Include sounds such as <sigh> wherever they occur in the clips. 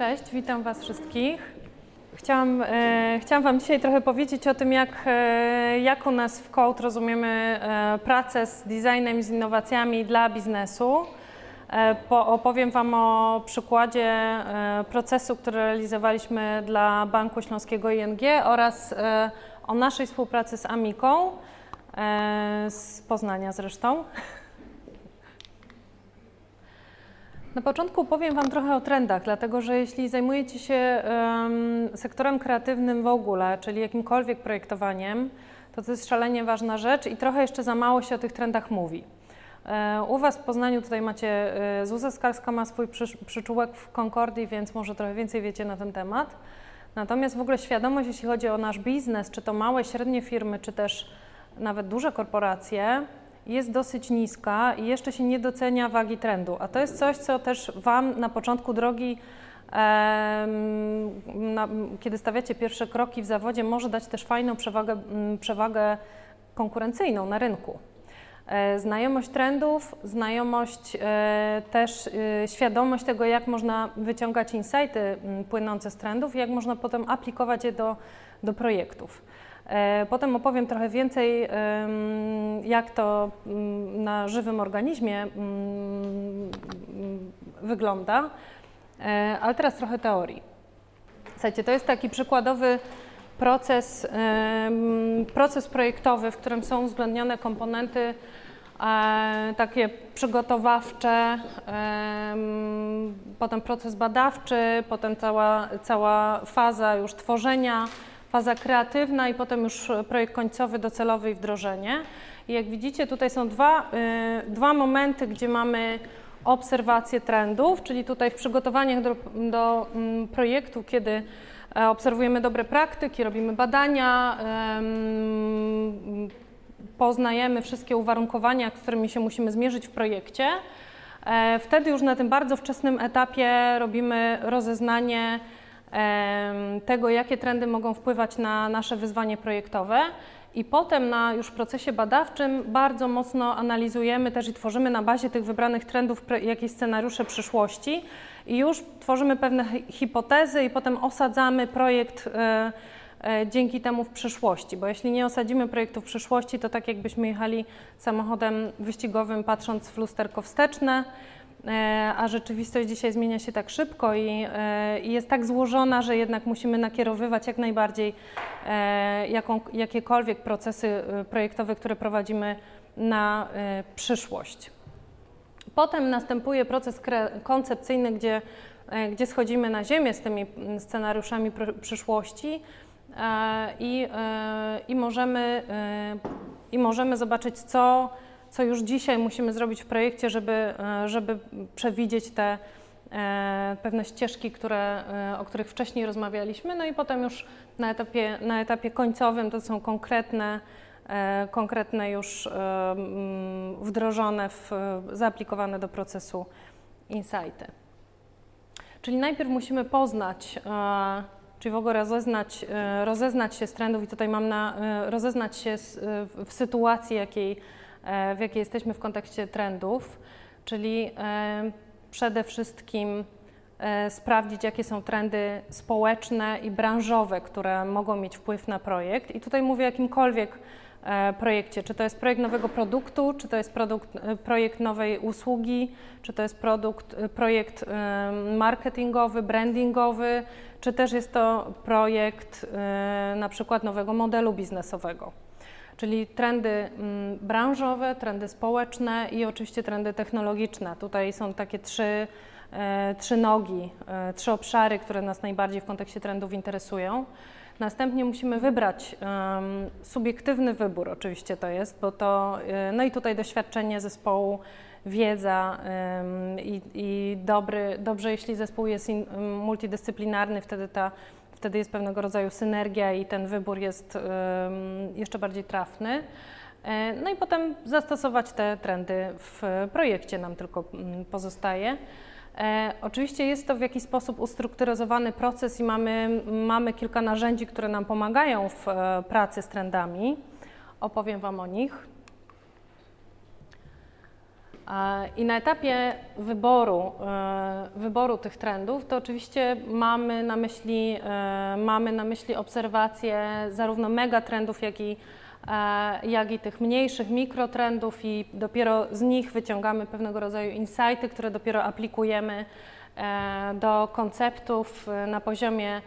Cześć, witam Was wszystkich. Chciałam, e, chciałam Wam dzisiaj trochę powiedzieć o tym, jak, e, jak u nas w Code rozumiemy e, pracę z designem z innowacjami dla biznesu. E, po, opowiem Wam o przykładzie e, procesu, który realizowaliśmy dla Banku Śląskiego ING oraz e, o naszej współpracy z Amiką, z Poznania zresztą. Na początku powiem Wam trochę o trendach, dlatego że jeśli zajmujecie się um, sektorem kreatywnym w ogóle, czyli jakimkolwiek projektowaniem, to to jest szalenie ważna rzecz i trochę jeszcze za mało się o tych trendach mówi. E, u Was w Poznaniu tutaj macie, e, Zuza Skalska ma swój przy, przyczółek w Concordii, więc może trochę więcej wiecie na ten temat. Natomiast w ogóle świadomość, jeśli chodzi o nasz biznes, czy to małe, średnie firmy, czy też nawet duże korporacje, jest dosyć niska i jeszcze się nie docenia wagi trendu. A to jest coś, co też Wam na początku drogi, kiedy stawiacie pierwsze kroki w zawodzie, może dać też fajną przewagę, przewagę konkurencyjną na rynku. E, znajomość trendów, znajomość e, też e, świadomość tego, jak można wyciągać insighty płynące z trendów jak można potem aplikować je do, do projektów. Potem opowiem trochę więcej, jak to na żywym organizmie wygląda, ale teraz trochę teorii. Słuchajcie, to jest taki przykładowy proces, proces projektowy, w którym są uwzględnione komponenty e, takie przygotowawcze, potem proces badawczy, potem cała, cała faza już tworzenia, faza kreatywna i potem już projekt końcowy, docelowy i wdrożenie. I jak widzicie, tutaj są dwa, y, dwa momenty, gdzie mamy obserwację trendów, czyli tutaj w przygotowaniach do, do mm, projektu, kiedy e, obserwujemy dobre praktyki, robimy badania, poznajemy wszystkie uwarunkowania, z którymi się musimy zmierzyć w projekcie. E, wtedy już na tym bardzo wczesnym etapie robimy rozeznanie tego, jakie trendy mogą wpływać na nasze wyzwanie projektowe. I potem na już procesie badawczym bardzo mocno analizujemy też i tworzymy na bazie tych wybranych trendów jakieś scenariusze przyszłości i już tworzymy pewne hipotezy i potem osadzamy projekt e, e, dzięki temu w przyszłości, bo jeśli nie osadzimy projektu w przyszłości, to tak jakbyśmy jechali samochodem wyścigowym patrząc w lusterko wsteczne, a rzeczywistość dzisiaj zmienia się tak szybko i, e, i, jest tak złożona, że jednak musimy nakierowywać jak najbardziej e, jaką, jakiekolwiek procesy projektowe, które prowadzimy na przyszłość. Potem następuje proces koncepcyjny, gdzie, gdzie schodzimy na ziemię z tymi scenariuszami przyszłości i, i, możemy, i możemy zobaczyć, co co już dzisiaj musimy zrobić w projekcie, żeby, e, żeby przewidzieć te e, pewne ścieżki, które, e, o których wcześniej rozmawialiśmy, no i potem już na etapie, na etapie końcowym to są konkretne, konkretne już wdrożone, w, zaaplikowane do procesu insighty. Czyli najpierw musimy poznać, czyli w ogóle rozeznać, rozeznać się z trendów i tutaj mam na rozeznać się w sytuacji, jakiej w jakiej jesteśmy w kontekście trendów, czyli e, przede wszystkim e, sprawdzić, jakie są trendy społeczne i branżowe, które mogą mieć wpływ na projekt. I tutaj mówię o jakimkolwiek projekcie, czy to jest projekt nowego produktu, czy to jest produkt, projekt nowej usługi, czy to jest produkt, projekt marketingowy, brandingowy, czy też jest to projekt na przykład nowego modelu biznesowego czyli trendy mm, branżowe, trendy społeczne i oczywiście trendy technologiczne. Tutaj są takie trzy, e, trzy nogi, e, trzy obszary, które nas najbardziej w kontekście trendów interesują. Następnie musimy wybrać subiektywny wybór, oczywiście to jest, bo to, e, no i tutaj doświadczenie zespołu, wiedza i, i dobry, dobrze, jeśli zespół jest in, multidyscyplinarny, wtedy ta wtedy jest pewnego rodzaju synergia i ten wybór jest jeszcze bardziej trafny. E, no i potem zastosować te trendy w projekcie nam tylko mm, pozostaje. E, oczywiście jest to w jakiś sposób ustrukturyzowany proces i mamy, mamy kilka narzędzi, które nam pomagają w e, pracy z trendami. Opowiem Wam o nich. I na etapie wyboru, wyboru tych trendów, to oczywiście mamy na myśli, mamy na myśli obserwacje zarówno megatrendów, jak i E, jak i tych mniejszych mikrotrendów i dopiero z nich wyciągamy pewnego rodzaju insighty, które dopiero aplikujemy e, do konceptów e, na poziomie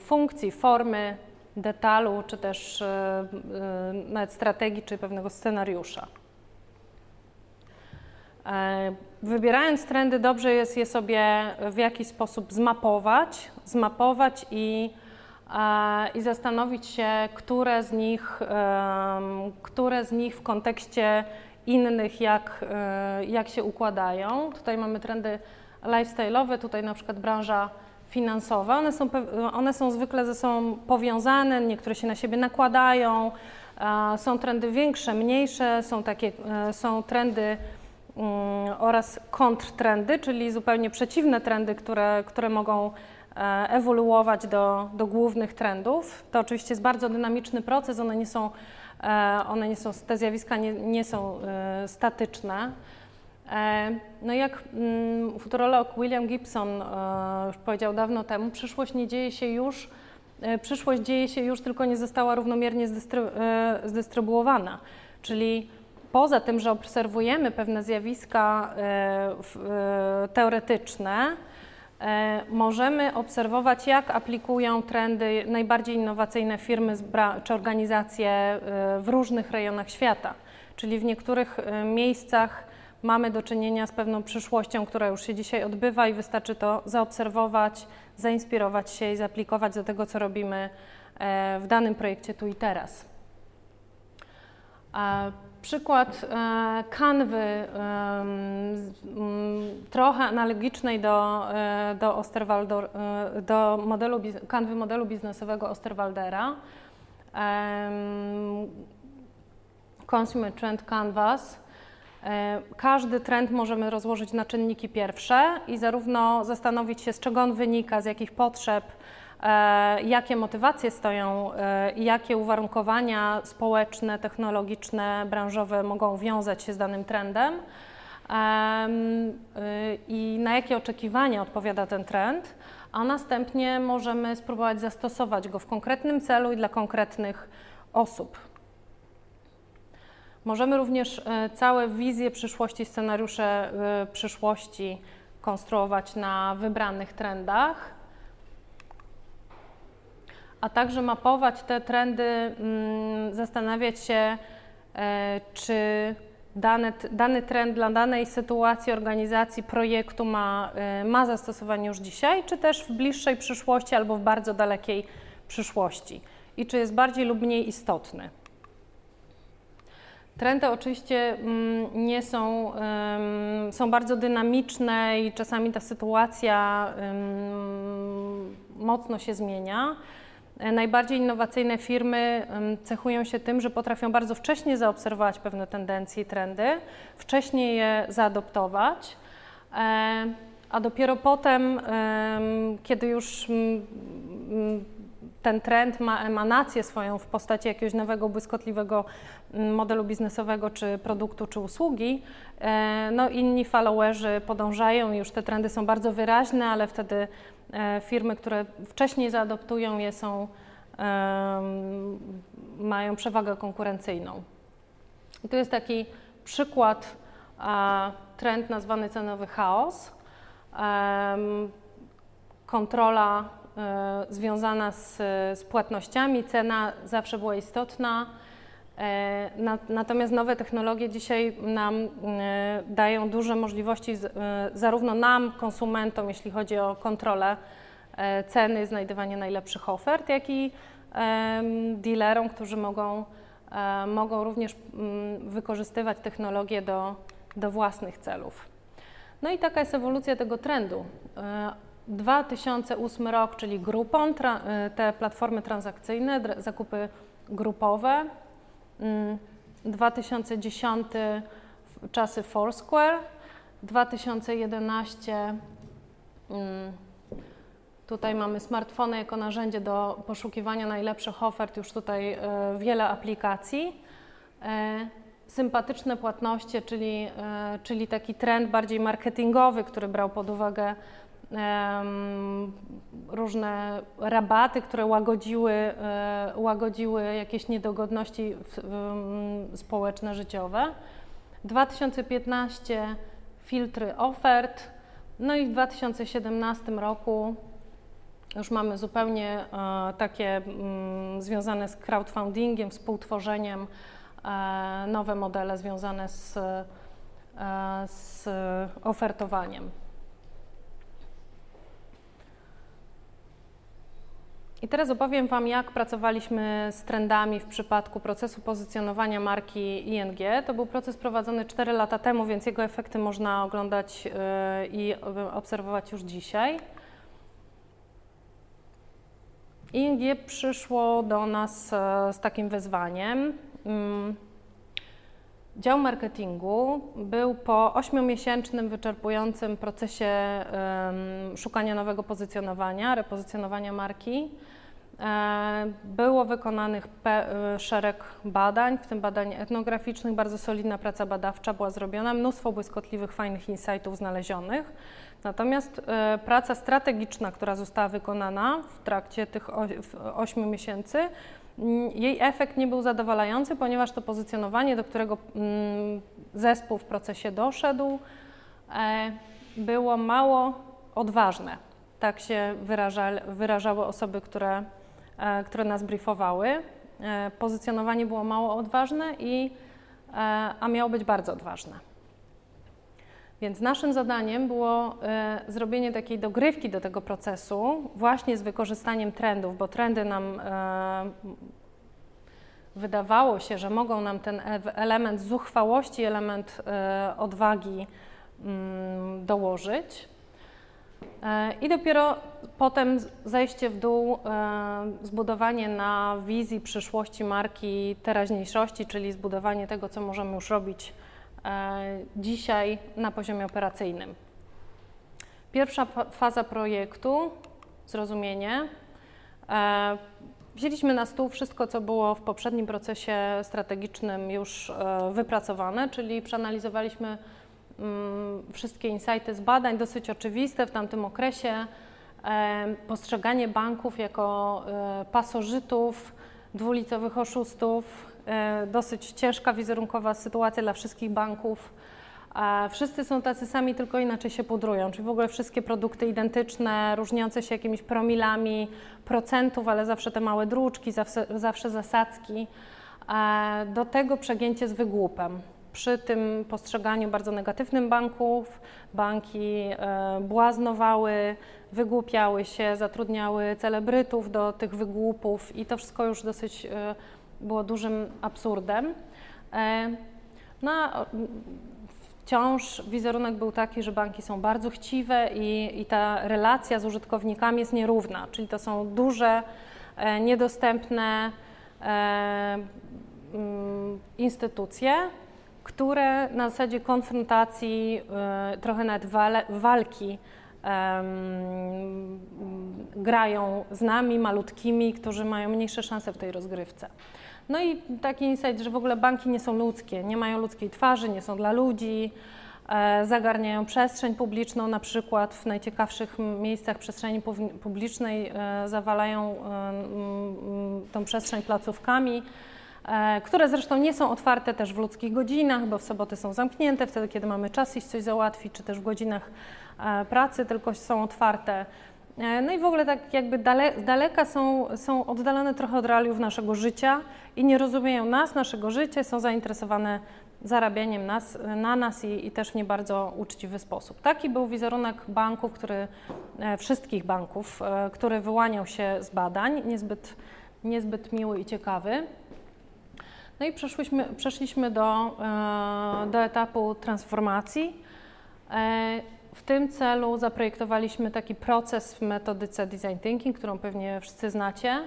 funkcji, formy, detalu, czy też nawet strategii, czy pewnego scenariusza. Wybierając trendy, dobrze jest je sobie w jakiś sposób zmapować, zmapować i i zastanowić się, które z nich, które z nich w kontekście innych, jak, e, jak się układają. Tutaj mamy trendy lifestyle'owe, tutaj na przykład branża finansowa. One są, one są zwykle ze sobą powiązane, niektóre się na siebie nakładają. Są trendy większe, mniejsze, są, takie, e, są trendy oraz kontrtrendy, czyli zupełnie przeciwne trendy, które, które mogą E, ewoluować do, do głównych trendów. To oczywiście jest bardzo dynamiczny proces, one nie są, e, one nie są te zjawiska nie, nie są e, statyczne. No jak mm, futurolog William Gibson już powiedział dawno temu, przyszłość nie dzieje się już, przyszłość dzieje się już, tylko nie została równomiernie zdystrybuowana. Czyli poza tym, że obserwujemy pewne zjawiska teoretyczne, E, możemy obserwować, jak aplikują trendy najbardziej innowacyjne firmy czy organizacje e, w różnych rejonach świata. Czyli w niektórych e, miejscach mamy do czynienia z pewną przyszłością, która już się dzisiaj odbywa i wystarczy to zaobserwować, zainspirować się i zaaplikować do tego, co robimy w danym projekcie tu i teraz. Przykład e, kanwy trochę analogicznej do, e, do, Osterwaldo, e, do modelu, kanwy modelu biznesowego Osterwaldera. Consumer Trend Canvas. Każdy trend możemy rozłożyć na czynniki pierwsze i zarówno zastanowić się, z czego on wynika, z jakich potrzeb, E, jakie motywacje stoją e, jakie uwarunkowania społeczne, technologiczne, branżowe mogą wiązać się z danym trendem e, i na jakie oczekiwania odpowiada ten trend, a następnie możemy spróbować zastosować go w konkretnym celu i dla konkretnych osób. Możemy również całe wizje przyszłości, scenariusze przyszłości konstruować na wybranych trendach a także mapować te trendy, mm, zastanawiać się, e, czy dany, trend dla danej sytuacji, organizacji, projektu ma, e, ma zastosowanie już dzisiaj, czy też w bliższej przyszłości albo w bardzo dalekiej przyszłości i czy jest bardziej lub mniej istotny. Trendy oczywiście mm, nie są, są bardzo dynamiczne i czasami ta sytuacja mocno się zmienia. Najbardziej innowacyjne firmy cechują się tym, że potrafią bardzo wcześnie zaobserwować pewne tendencje i trendy, wcześniej je zaadoptować, e, a dopiero potem, kiedy już ten trend ma emanację swoją w postaci jakiegoś nowego, błyskotliwego modelu biznesowego, czy produktu, czy usługi, e, no inni followerzy podążają już te trendy są bardzo wyraźne, ale wtedy E, firmy, które wcześniej zaadoptują je są, mają przewagę konkurencyjną. I tu jest taki przykład, trend nazwany cenowy chaos. Kontrola związana z, z płatnościami, cena zawsze była istotna. E, natomiast nowe technologie dzisiaj nam e, dają duże możliwości, e, zarówno nam, konsumentom, jeśli chodzi o kontrolę ceny, znajdywanie najlepszych ofert, jak i dealerom, którzy mogą, mogą również mm, wykorzystywać technologię do, do własnych celów. No i taka jest ewolucja tego trendu. 2008 rok, czyli Groupon, te platformy transakcyjne, zakupy grupowe, 2010 mm, czasy Foursquare, 2011 mm, tutaj mamy smartfony jako narzędzie do poszukiwania najlepszych ofert, już tutaj e, wiele aplikacji. E, sympatyczne płatności, czyli, czyli taki trend bardziej marketingowy, który brał pod uwagę różne rabaty, które łagodziły, e, łagodziły jakieś niedogodności społeczne, życiowe. 2015 filtry ofert, no i w 2017 roku już mamy zupełnie e, takie mm, związane z crowdfundingiem, współtworzeniem, e, nowe modele związane z, z ofertowaniem. I teraz opowiem Wam, jak pracowaliśmy z trendami w przypadku procesu pozycjonowania marki ING. To był proces prowadzony 4 lata temu, więc jego efekty można oglądać i obserwować już dzisiaj. ING przyszło do nas e, z takim wyzwaniem. Dział marketingu był po ośmiomiesięcznym, wyczerpującym procesie szukania nowego pozycjonowania, repozycjonowania marki. E, było wykonanych e, szereg badań, w tym badań etnograficznych, bardzo solidna praca badawcza była zrobiona, mnóstwo błyskotliwych, fajnych insightów znalezionych. Natomiast e, praca strategiczna, która została wykonana w trakcie tych 8 miesięcy, jej efekt nie był zadowalający, ponieważ to pozycjonowanie, do którego mm, zespół w procesie doszedł, e, było mało odważne. Tak się wyraża, wyrażały osoby, które, e, które nas briefowały. Pozycjonowanie było mało odważne, i, a miało być bardzo odważne. Więc naszym zadaniem było e, zrobienie takiej dogrywki do tego procesu, właśnie z wykorzystaniem trendów, bo trendy nam e, wydawało się, że mogą nam ten element zuchwałości, element e, odwagi mm, dołożyć. I dopiero potem zejście w dół, zbudowanie na wizji przyszłości marki teraźniejszości, czyli zbudowanie tego, co możemy już robić dzisiaj na poziomie operacyjnym. Pierwsza faza projektu, zrozumienie. E, wzięliśmy na stół wszystko, co było w poprzednim procesie strategicznym już e, wypracowane, czyli przeanalizowaliśmy mm, wszystkie insighty z badań, dosyć oczywiste w tamtym okresie. Postrzeganie banków jako pasożytów, dwulicowych oszustów, E, dosyć ciężka wizerunkowa sytuacja dla wszystkich banków. Wszyscy są tacy sami, tylko inaczej się pudrują, czyli w ogóle wszystkie produkty identyczne, różniące się jakimiś promilami procentów, ale zawsze te małe druczki, zawsze, zawsze zasadzki. Do tego przegięcie z wygłupem. Przy tym postrzeganiu bardzo negatywnym banków, banki e, błaznowały, wygłupiały się, zatrudniały celebrytów do tych wygłupów i to wszystko już dosyć e, było dużym absurdem. E, no, wciąż wizerunek był taki, że banki są bardzo chciwe i, i ta relacja z użytkownikami jest nierówna, czyli to są duże, e, niedostępne e, mm, instytucje, które na zasadzie konfrontacji, trochę nawet walki, grają z nami, malutkimi, którzy mają mniejsze szanse w tej rozgrywce. No i taki insight, że w ogóle banki nie są ludzkie, nie mają ludzkiej twarzy, nie są dla ludzi, e, zagarniają przestrzeń publiczną, na przykład w najciekawszych miejscach przestrzeni publicznej e, zawalają e, tą przestrzeń placówkami, które zresztą nie są otwarte też w ludzkich godzinach, bo w soboty są zamknięte, wtedy kiedy mamy czas iść coś załatwić, czy też w godzinach pracy, tylko są otwarte no i w ogóle tak jakby dale, z daleka są, są oddalone trochę od realiów naszego życia i nie rozumieją nas, naszego życia, są zainteresowane zarabianiem nas, na nas i, i, też w nie bardzo uczciwy sposób. Taki był wizerunek banków, który, e, wszystkich banków, e, który wyłaniał się z badań, niezbyt, niezbyt miły i ciekawy. No i przeszliśmy, przeszliśmy do, do etapu transformacji. W tym celu zaprojektowaliśmy taki proces w metodyce design thinking, którą pewnie wszyscy znacie,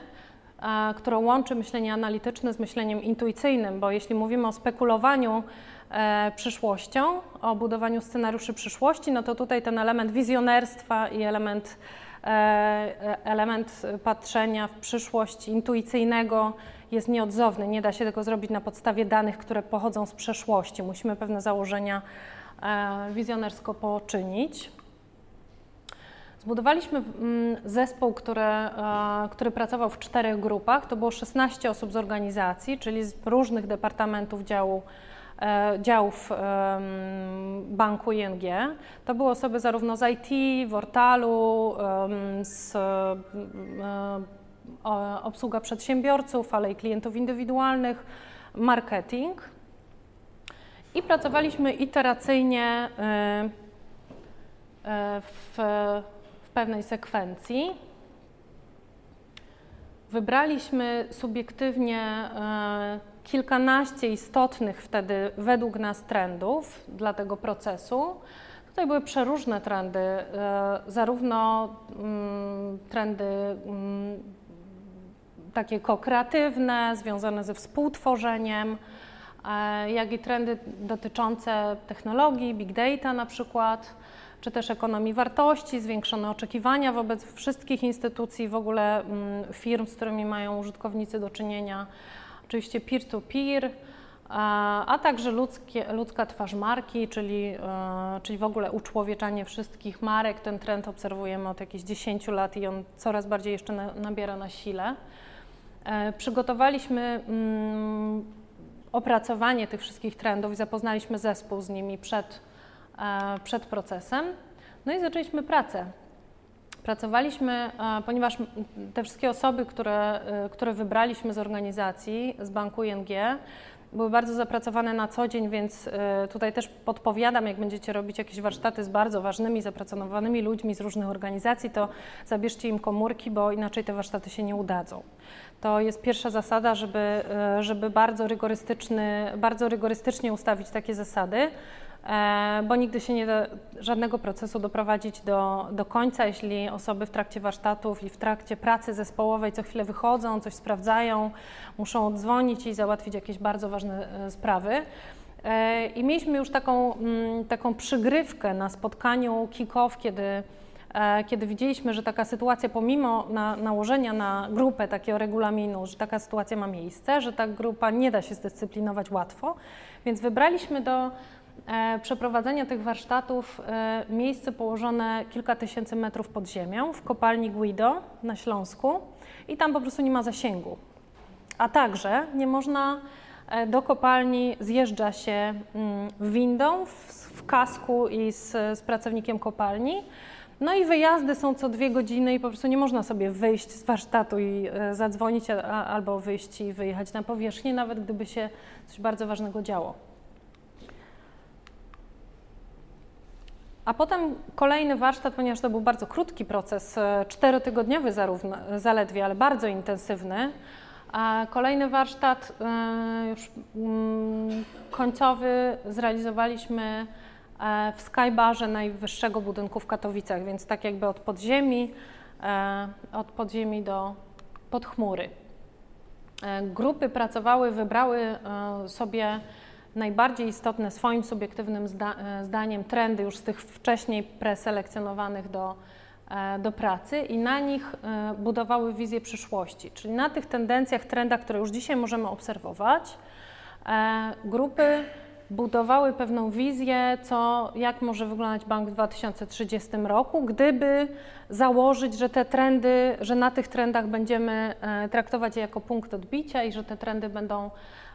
którą łączy myślenie analityczne z myśleniem intuicyjnym, bo jeśli mówimy o spekulowaniu e, przyszłością, o budowaniu scenariuszy przyszłości, no to tutaj ten element wizjonerstwa i element, e, element patrzenia w przyszłość intuicyjnego jest nieodzowny. Nie da się tego zrobić na podstawie danych, które pochodzą z przeszłości. Musimy pewne założenia wizjonersko poczynić. Zbudowaliśmy mm, zespół, który, który pracował w czterech grupach. To było 16 osób z organizacji, czyli z różnych departamentów działu E, działów banku ING. To były osoby zarówno z IT, Wortalu, z e, obsługa przedsiębiorców, ale i klientów indywidualnych, marketing. I pracowaliśmy iteracyjnie e, w, w pewnej sekwencji. Wybraliśmy subiektywnie kilkanaście istotnych wtedy według nas trendów dla tego procesu. Tutaj były przeróżne trendy, zarówno mm, trendy mm, takie kokreatywne, związane ze współtworzeniem, jak i trendy dotyczące technologii, big data na przykład, czy też ekonomii wartości, zwiększone oczekiwania wobec wszystkich instytucji, w ogóle mm, firm, z którymi mają użytkownicy do czynienia, oczywiście peer-to-peer, a także ludzkie, ludzka twarz marki, czyli, e, czyli w ogóle uczłowieczanie wszystkich marek. Ten trend obserwujemy od jakichś 10 lat i on coraz bardziej jeszcze nabiera na sile. E, przygotowaliśmy mm, opracowanie tych wszystkich trendów i zapoznaliśmy zespół z nimi przed, e, przed procesem. No i zaczęliśmy pracę Pracowaliśmy, e, ponieważ te wszystkie osoby, które, e, które wybraliśmy z organizacji, z banku ING, były bardzo zapracowane na co dzień, więc tutaj też podpowiadam, jak będziecie robić jakieś warsztaty z bardzo ważnymi, zapracowanymi ludźmi z różnych organizacji, to zabierzcie im komórki, bo inaczej te warsztaty się nie udadzą. To jest pierwsza zasada, żeby, żeby bardzo, rygorystyczny, bardzo rygorystycznie ustawić takie zasady, E, bo nigdy się nie da żadnego procesu doprowadzić do, do końca, jeśli osoby w trakcie warsztatów i w trakcie pracy zespołowej co chwilę wychodzą, coś sprawdzają, muszą odzwonić i załatwić jakieś bardzo ważne e, sprawy. E, I mieliśmy już taką, mm, taką przygrywkę na spotkaniu kick-off, kiedy, kiedy widzieliśmy, że taka sytuacja, pomimo na, nałożenia na grupę takiego regulaminu, że taka sytuacja ma miejsce, że ta grupa nie da się zdyscyplinować łatwo, więc wybraliśmy do e, przeprowadzenia tych warsztatów e, miejsce położone kilka tysięcy metrów pod ziemią w kopalni Guido na Śląsku i tam po prostu nie ma zasięgu. A także nie można e, do kopalni zjeżdża się mm, windą w, w kasku i z, z pracownikiem kopalni. No i wyjazdy są co dwie godziny i po prostu nie można sobie wyjść z warsztatu i e, zadzwonić albo wyjść i wyjechać na powierzchnię, nawet gdyby się coś bardzo ważnego działo. A potem kolejny warsztat, ponieważ to był bardzo krótki proces, e, czterotygodniowy zarówno, zaledwie, ale bardzo intensywny. A kolejny warsztat e, już mm, końcowy zrealizowaliśmy w Skybarze najwyższego budynku w Katowicach, więc tak jakby od podziemi, od podziemi do podchmury. Grupy pracowały, wybrały sobie najbardziej istotne swoim subiektywnym zda e, zdaniem trendy już z tych wcześniej preselekcjonowanych do, e, do pracy i na nich e, budowały wizję przyszłości. Czyli na tych tendencjach, trendach, które już dzisiaj możemy obserwować, grupy budowały pewną wizję, co, jak może wyglądać bank w 2030 roku, gdyby założyć, że te trendy, że na tych trendach będziemy traktować je jako punkt odbicia i że te trendy będą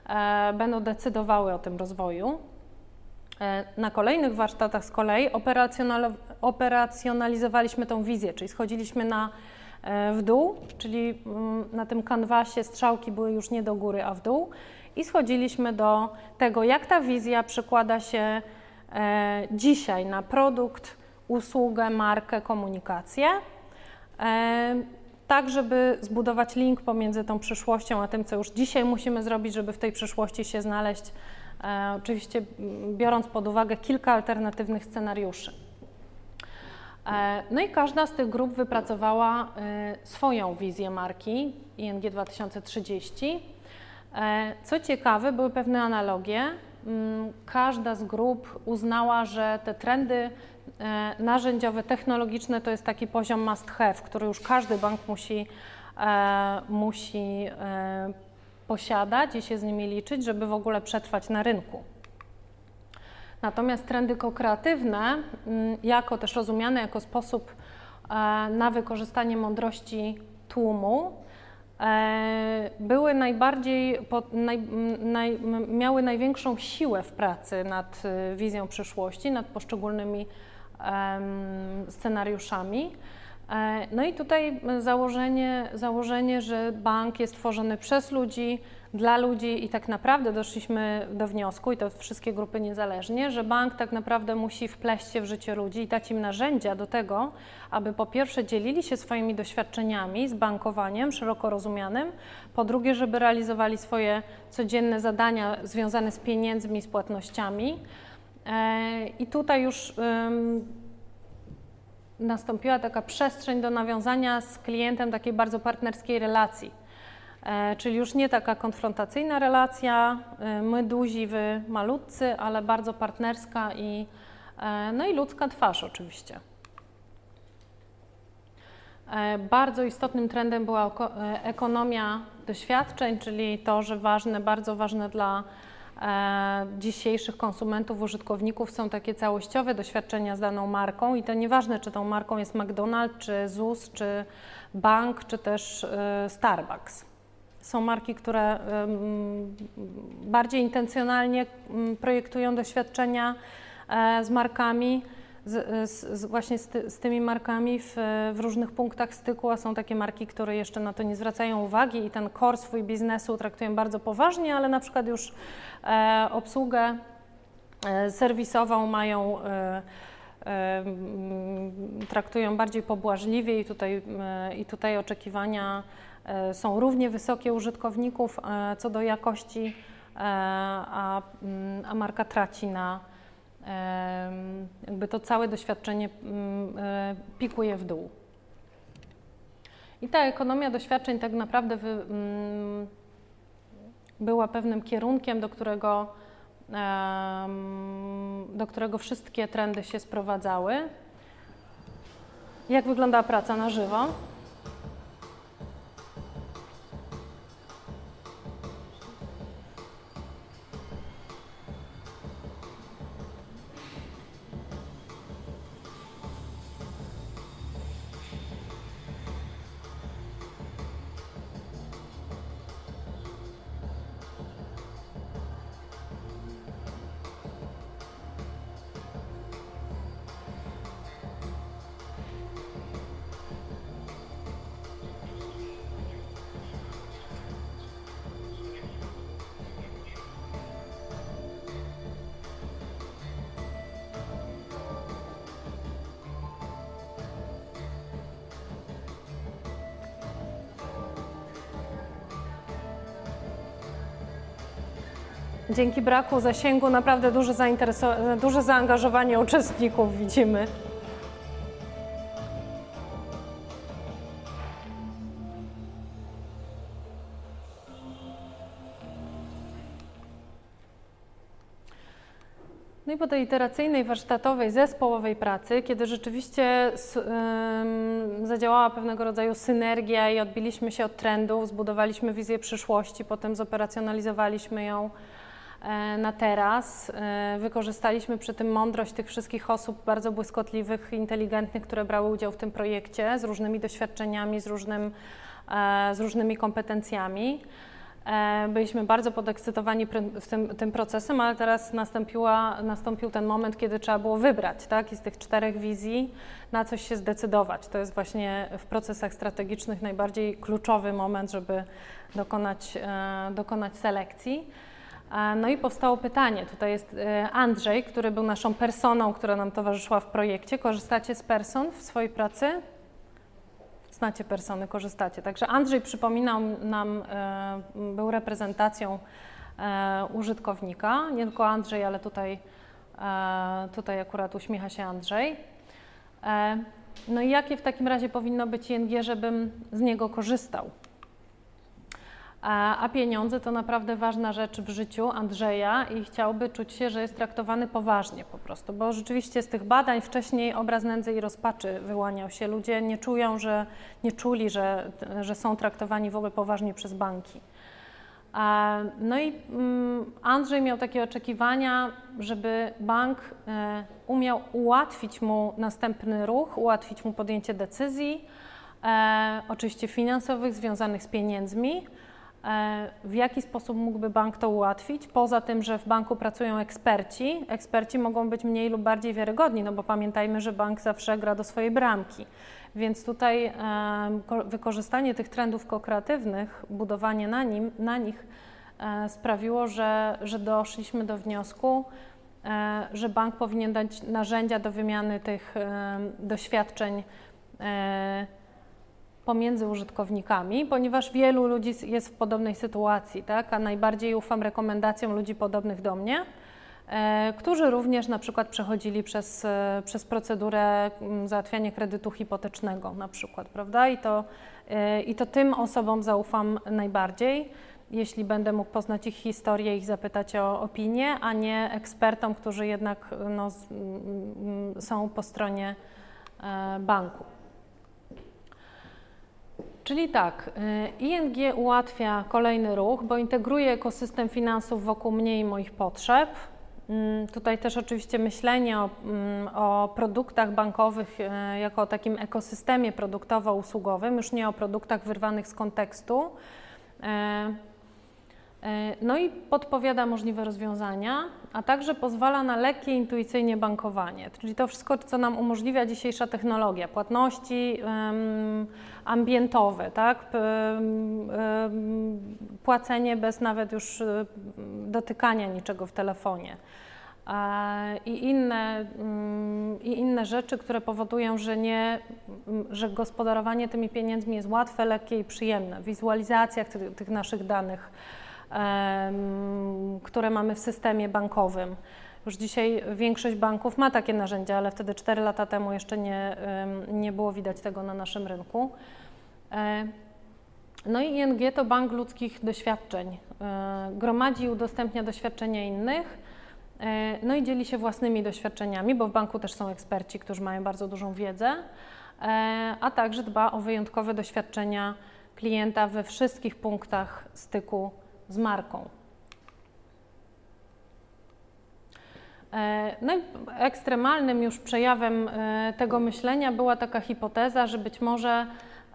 E, będą decydowały o tym rozwoju. E, na kolejnych warsztatach z kolei operacjonalizowaliśmy tą wizję, czyli schodziliśmy na, e, w dół, czyli mm, na tym kanwasie strzałki były już nie do góry, a w dół i schodziliśmy do tego, jak ta wizja przekłada się dzisiaj na produkt, usługę, markę, komunikację tak żeby zbudować link pomiędzy tą przyszłością a tym, co już dzisiaj musimy zrobić, żeby w tej przyszłości się znaleźć, e, oczywiście biorąc pod uwagę kilka alternatywnych scenariuszy. E, no i każda z tych grup wypracowała e, swoją wizję marki ING 2030. E, co ciekawe, były pewne analogie. Mm, każda z grup uznała, że te trendy E, narzędziowe, technologiczne to jest taki poziom must have, który już każdy bank musi, e, musi posiadać i się z nimi liczyć, żeby w ogóle przetrwać na rynku. Natomiast trendy kokreatywne, mm, jako też rozumiane jako sposób na wykorzystanie mądrości tłumu, były najbardziej, naj, naj, miały największą siłę w pracy nad e, wizją przyszłości, nad poszczególnymi scenariuszami. No i tutaj założenie, założenie, że bank jest tworzony przez ludzi, dla ludzi i tak naprawdę doszliśmy do wniosku, i to wszystkie grupy niezależnie, że bank tak naprawdę musi wpleść się w życie ludzi i dać im narzędzia do tego, aby po pierwsze dzielili się swoimi doświadczeniami z bankowaniem szeroko rozumianym, po drugie, żeby realizowali swoje codzienne zadania związane z pieniędzmi, z płatnościami. E, I tutaj już nastąpiła taka przestrzeń do nawiązania z klientem takiej bardzo partnerskiej relacji czyli już nie taka konfrontacyjna relacja, e, my duzi, wy malutcy, ale bardzo partnerska i, e, no i ludzka twarz oczywiście. Bardzo istotnym trendem była ekonomia doświadczeń, czyli to, że ważne, bardzo ważne dla dzisiejszych konsumentów, użytkowników są takie całościowe doświadczenia z daną marką i to nieważne, czy tą marką jest McDonald's, czy ZUS, czy bank, czy też Starbucks. Są marki, które bardziej intencjonalnie projektują doświadczenia e, z markami, z, z, właśnie z, ty, z, tymi markami w, w, różnych punktach styku, a są takie marki, które jeszcze na to nie zwracają uwagi i ten core swój biznesu traktują bardzo poważnie, ale na przykład już e, obsługę e, serwisową mają. E, e traktują bardziej pobłażliwie i tutaj, e, i tutaj oczekiwania są równie wysokie użytkowników e, co do jakości, e, a, mm, a marka traci na jakby to całe doświadczenie mm, pikuje w dół. I ta ekonomia doświadczeń tak naprawdę wy, mm, była pewnym kierunkiem, do którego, do którego wszystkie trendy się sprowadzały. Jak wygląda praca na żywo? Dzięki braku zasięgu naprawdę duże, duże zaangażowanie uczestników widzimy. No i po tej iteracyjnej, warsztatowej, zespołowej pracy, kiedy rzeczywiście zadziałała pewnego rodzaju synergia i odbiliśmy się od trendów, zbudowaliśmy wizję przyszłości, potem zoperacjonalizowaliśmy ją na teraz. E, wykorzystaliśmy przy tym mądrość tych wszystkich osób bardzo błyskotliwych, inteligentnych, które brały udział w tym projekcie z różnymi doświadczeniami, z, różnym, e, z różnymi kompetencjami. Byliśmy bardzo podekscytowani tym, tym, procesem, ale teraz nastąpił ten moment, kiedy trzeba było wybrać tak? I z tych czterech wizji na coś się zdecydować. To jest właśnie w procesach strategicznych najbardziej kluczowy moment, żeby dokonać, dokonać selekcji. No i powstało pytanie, tutaj jest e, Andrzej, który był naszą personą, która nam towarzyszyła w projekcie. Korzystacie z person w swojej pracy? Znacie persony, korzystacie. Także Andrzej przypominał nam, e, był reprezentacją e, użytkownika. Nie tylko Andrzej, ale tutaj, tutaj akurat uśmiecha się Andrzej. No i jakie w takim razie powinno być ING, żebym z niego korzystał? A, pieniądze to naprawdę ważna rzecz w życiu Andrzeja i chciałby czuć się, że jest traktowany poważnie po prostu, bo rzeczywiście z tych badań wcześniej obraz nędzy i rozpaczy wyłaniał się. Ludzie nie czują, że nie czuli, że, że są traktowani w ogóle poważnie przez banki. No i mm, Andrzej miał takie oczekiwania, żeby bank e, umiał ułatwić mu następny ruch, ułatwić mu podjęcie decyzji, e, oczywiście finansowych, związanych z pieniędzmi. E, w jaki sposób mógłby bank to ułatwić? Poza tym, że w banku pracują eksperci, eksperci mogą być mniej lub bardziej wiarygodni, no bo pamiętajmy, że bank zawsze gra do swojej bramki. Więc tutaj wykorzystanie tych trendów kokreatywnych, budowanie na, nim, na nich e, sprawiło, że, że doszliśmy do wniosku, e, że bank powinien dać narzędzia do wymiany tych doświadczeń e, pomiędzy użytkownikami, ponieważ wielu ludzi jest w podobnej sytuacji, tak? a najbardziej ufam rekomendacjom ludzi podobnych do mnie E, którzy również na przykład przechodzili przez, e, przez procedurę mm, załatwiania kredytu hipotecznego na przykład, prawda? I to, e, I to tym osobom zaufam najbardziej, jeśli będę mógł poznać ich historię, ich zapytać o opinię, a nie ekspertom, którzy jednak no, mm, są po stronie banku. Czyli tak, ING ułatwia kolejny ruch, bo integruje ekosystem finansów wokół mnie i moich potrzeb. Mm, tutaj też oczywiście myślenie o, mm, o, produktach bankowych e, jako o takim ekosystemie produktowo-usługowym, już nie o produktach wyrwanych z kontekstu. E, e, no i podpowiada możliwe rozwiązania, a także pozwala na lekkie, intuicyjnie bankowanie, czyli to wszystko, co nam umożliwia dzisiejsza technologia, płatności ambientowe, tak? płacenie bez nawet już dotykania niczego w telefonie i inne, mm, i inne rzeczy, które powodują, że, nie, że gospodarowanie tymi pieniędzmi jest łatwe, lekkie i przyjemne. Wizualizacja tych, tych naszych danych, które mamy w systemie bankowym. Już dzisiaj większość banków ma takie narzędzia, ale wtedy 4 lata temu jeszcze nie, nie było widać tego na naszym rynku. E, no i ING to bank ludzkich doświadczeń. E, gromadzi i udostępnia doświadczenia innych E, no i dzieli się własnymi doświadczeniami, bo w banku też są eksperci, którzy mają bardzo dużą wiedzę, a także dba o wyjątkowe doświadczenia klienta we wszystkich punktach styku z marką. E, no i ekstremalnym już przejawem tego myślenia była taka hipoteza, że być może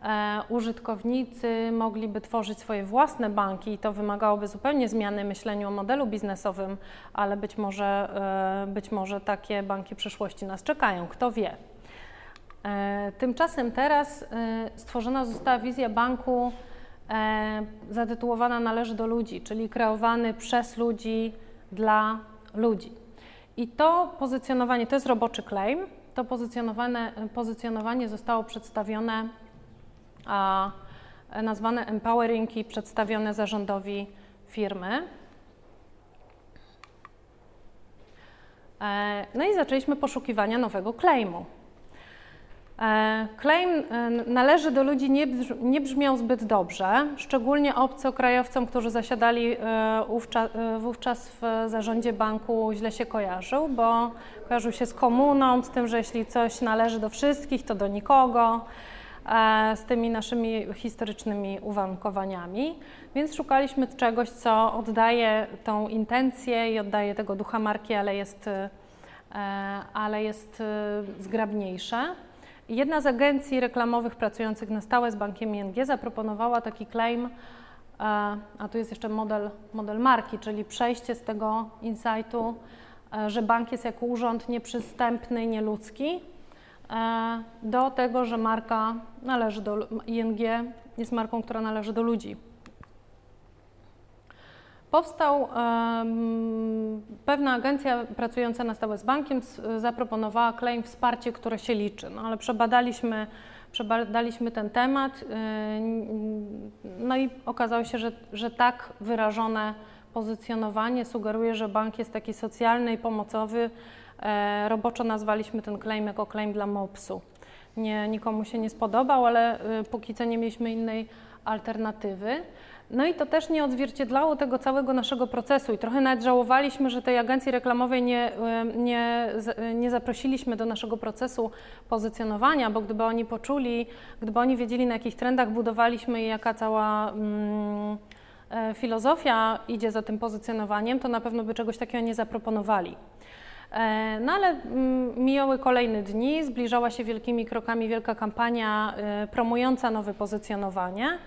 E, użytkownicy mogliby tworzyć swoje własne banki i to wymagałoby zupełnie zmiany myślenia o modelu biznesowym, ale być może, e, być może takie banki przyszłości nas czekają, kto wie. E, tymczasem teraz stworzona została wizja banku zatytułowana Należy do ludzi, czyli kreowany przez ludzi dla ludzi. I to pozycjonowanie, to jest roboczy claim, to pozycjonowane, pozycjonowanie zostało przedstawione a nazwane empowering i przedstawione zarządowi firmy. E, no i zaczęliśmy poszukiwania nowego claimu. E, claim e, należy do ludzi nie, nie brzmiał zbyt dobrze, szczególnie obcokrajowcom, którzy zasiadali wówczas w zarządzie banku, źle się kojarzył, bo kojarzył się z komuną, z tym, że jeśli coś należy do wszystkich, to do nikogo. E, z tymi naszymi historycznymi uwarunkowaniami, więc szukaliśmy czegoś, co oddaje tą intencję i oddaje tego ducha marki, ale jest, e, ale jest e, zgrabniejsze. Jedna z agencji reklamowych pracujących na stałe z bankiem ING zaproponowała taki claim, a tu jest jeszcze model, model marki, czyli przejście z tego insightu, że bank jest jako urząd nieprzystępny nieludzki, E, do tego, że marka należy do ING, jest marką, która należy do ludzi. Powstał um, pewna agencja pracująca na stałe z bankiem, zaproponowała claim wsparcie, które się liczy, no ale przebadaliśmy, przebadaliśmy ten temat, yy, no i okazało się, że, że tak wyrażone pozycjonowanie sugeruje, że bank jest taki socjalny i pomocowy, E, roboczo nazwaliśmy ten claim jako claim dla MOPS-u. Nie, nikomu się nie spodobał, ale y, póki co nie mieliśmy innej alternatywy. No i to też nie odzwierciedlało tego całego naszego procesu i trochę nawet żałowaliśmy, że tej agencji reklamowej nie, nie, nie zaprosiliśmy do naszego procesu pozycjonowania, bo gdyby oni poczuli, gdyby oni wiedzieli na jakich trendach budowaliśmy i jaka cała... Mm, e, filozofia idzie za tym pozycjonowaniem, to na pewno by czegoś takiego nie zaproponowali. E, no ale mm, mijały kolejne dni, zbliżała się wielkimi krokami wielka kampania e, promująca nowe pozycjonowanie.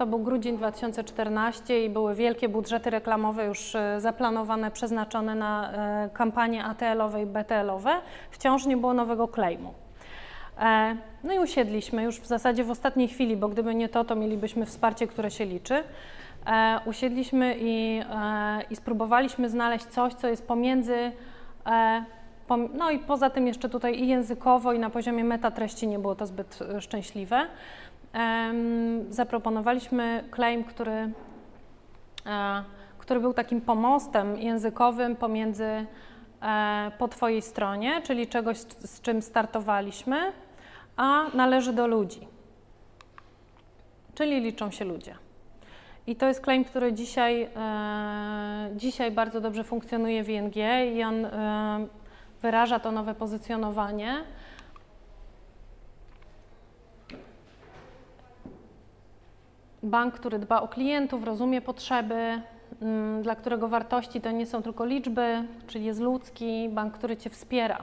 To był grudzień 2014 i były wielkie budżety reklamowe już e, zaplanowane, przeznaczone na kampanie ATL-owe i BTL-owe. Wciąż nie było nowego claimu. No i usiedliśmy już w zasadzie w ostatniej chwili, bo gdyby nie to, to mielibyśmy wsparcie, które się liczy. Usiedliśmy i, i spróbowaliśmy znaleźć coś, co jest pomiędzy E, no i poza tym jeszcze tutaj i językowo, i na poziomie metatreści nie było to zbyt e, szczęśliwe. Zaproponowaliśmy claim, który, e, który był takim pomostem językowym pomiędzy po Twojej stronie, czyli czegoś, z czym startowaliśmy, a należy do ludzi. Czyli liczą się ludzie. I to jest claim, który dzisiaj, e, dzisiaj bardzo dobrze funkcjonuje w ING i on e, wyraża to nowe pozycjonowanie. Bank, który dba o klientów, rozumie potrzeby, mm, dla którego wartości to nie są tylko liczby, czyli jest ludzki, bank, który Cię wspiera.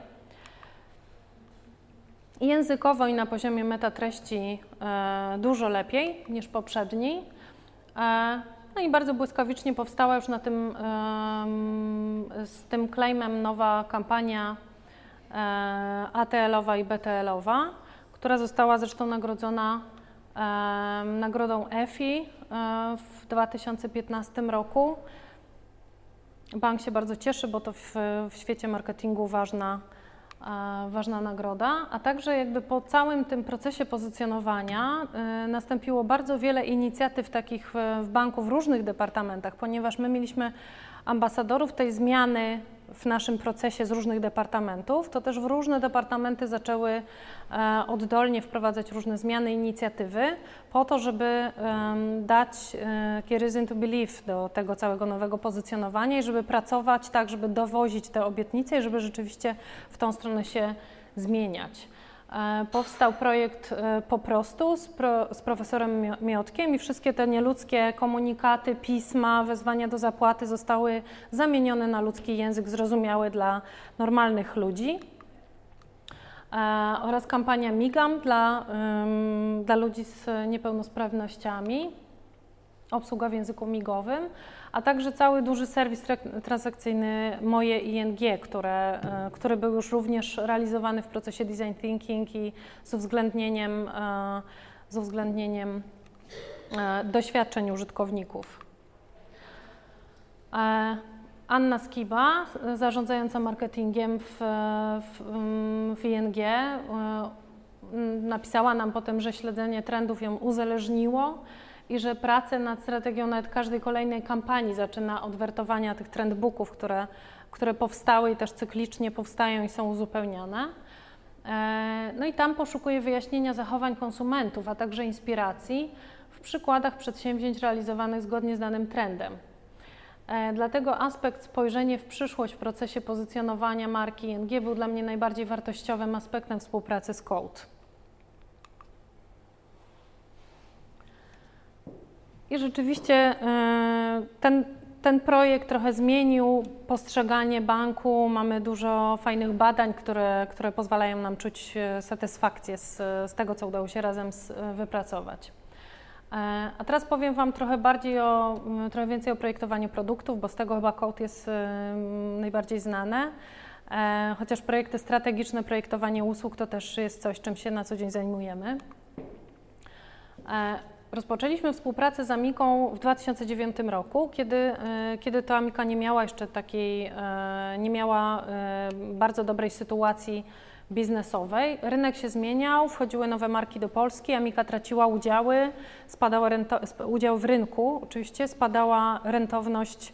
Językowo i na poziomie metatreści e, dużo lepiej niż poprzedni. E, no i bardzo błyskawicznie powstała już na tym, z tym claimem nowa kampania e, ATL-owa i BTL-owa, która została zresztą nagrodzona nagrodą EFI e, w 2015 roku. Bank się bardzo cieszy, bo to w, w świecie marketingu ważna ważna nagroda, a także jakby po całym tym procesie pozycjonowania y, nastąpiło bardzo wiele inicjatyw takich w banku w różnych departamentach, ponieważ my mieliśmy ambasadorów tej zmiany w naszym procesie z różnych departamentów, to też w różne departamenty zaczęły e, oddolnie wprowadzać różne zmiany, inicjatywy po to, żeby dać key reason to believe do tego całego nowego pozycjonowania i żeby pracować tak, żeby dowozić te obietnice i żeby rzeczywiście w tą stronę się zmieniać. E, powstał projekt e, po prostu z, pro, z, profesorem Miotkiem i wszystkie te nieludzkie komunikaty, pisma, wezwania do zapłaty zostały zamienione na ludzki język zrozumiały dla normalnych ludzi. E, oraz kampania Migam dla, dla ludzi z niepełnosprawnościami, obsługa w języku migowym a także cały duży serwis transakcyjny Moje ING, które, e, który był już również realizowany w procesie design thinking i z uwzględnieniem, e, z uwzględnieniem e, doświadczeń użytkowników. Anna Skiba, zarządzająca marketingiem w, w, w ING, napisała nam potem, że śledzenie trendów ją uzależniło i że pracę nad strategią nawet każdej kolejnej kampanii zaczyna od wertowania tych trendbooków, które, które powstały i też cyklicznie powstają i są uzupełniane. E, no i tam poszukuje wyjaśnienia zachowań konsumentów, a także inspiracji w przykładach przedsięwzięć realizowanych zgodnie z danym trendem. E, dlatego aspekt spojrzenie w przyszłość w procesie pozycjonowania marki ING był dla mnie najbardziej wartościowym aspektem współpracy z Code. I rzeczywiście e, ten, ten projekt trochę zmienił postrzeganie banku. Mamy dużo fajnych badań, które, które pozwalają nam czuć e, satysfakcję z, z tego, co udało się razem z, wypracować. E, a teraz powiem Wam trochę bardziej o, trochę więcej o projektowaniu produktów, bo z tego chyba Code jest najbardziej znane. Chociaż projekty strategiczne, projektowanie usług to też jest coś, czym się na co dzień zajmujemy. Rozpoczęliśmy współpracę z Amiką w 2009 roku, kiedy, e, kiedy to Amika nie miała jeszcze takiej, e, nie miała e, bardzo dobrej sytuacji biznesowej. Rynek się zmieniał, wchodziły nowe marki do Polski, Amika traciła udziały, spadała rento, udział w rynku, oczywiście spadała rentowność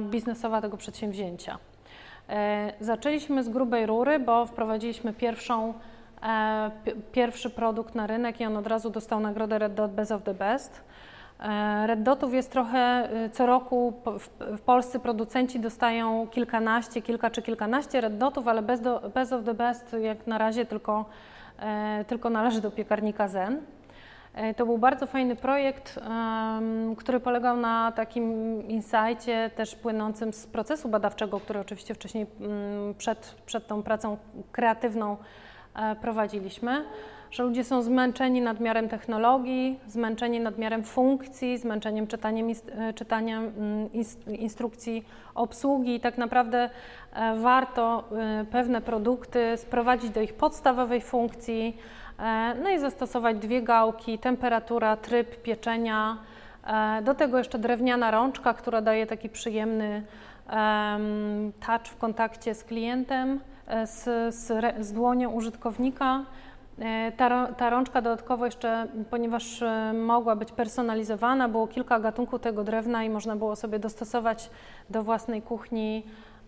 biznesowa tego przedsięwzięcia. Zaczęliśmy z grubej rury, bo wprowadziliśmy pierwszą pierwszy produkt na rynek i on od razu dostał nagrodę Red Dot Best of the Best. E, Red Dotów jest trochę, y, co roku w Polsce producenci dostają kilkanaście, kilka czy kilkanaście Red Dotów, ale best of the Best jak na razie tylko, e, tylko należy do piekarnika Zen. To był bardzo fajny projekt, który polegał na takim insightie też płynącym z procesu badawczego, który oczywiście wcześniej mm, przed, przed tą pracą kreatywną prowadziliśmy że ludzie są zmęczeni nadmiarem technologii, zmęczeni nadmiarem funkcji, zmęczeniem czytaniem, e, czytaniem mm, instrukcji obsługi. I tak naprawdę e, warto e, pewne produkty sprowadzić do ich podstawowej funkcji, no i zastosować dwie gałki, temperatura, tryb pieczenia, do tego jeszcze drewniana rączka, która daje taki przyjemny touch w kontakcie z klientem, z, z, z dłonią użytkownika. E, ta, ta rączka dodatkowo jeszcze, ponieważ e, mogła być personalizowana, było kilka gatunków tego drewna i można było sobie dostosować do własnej kuchni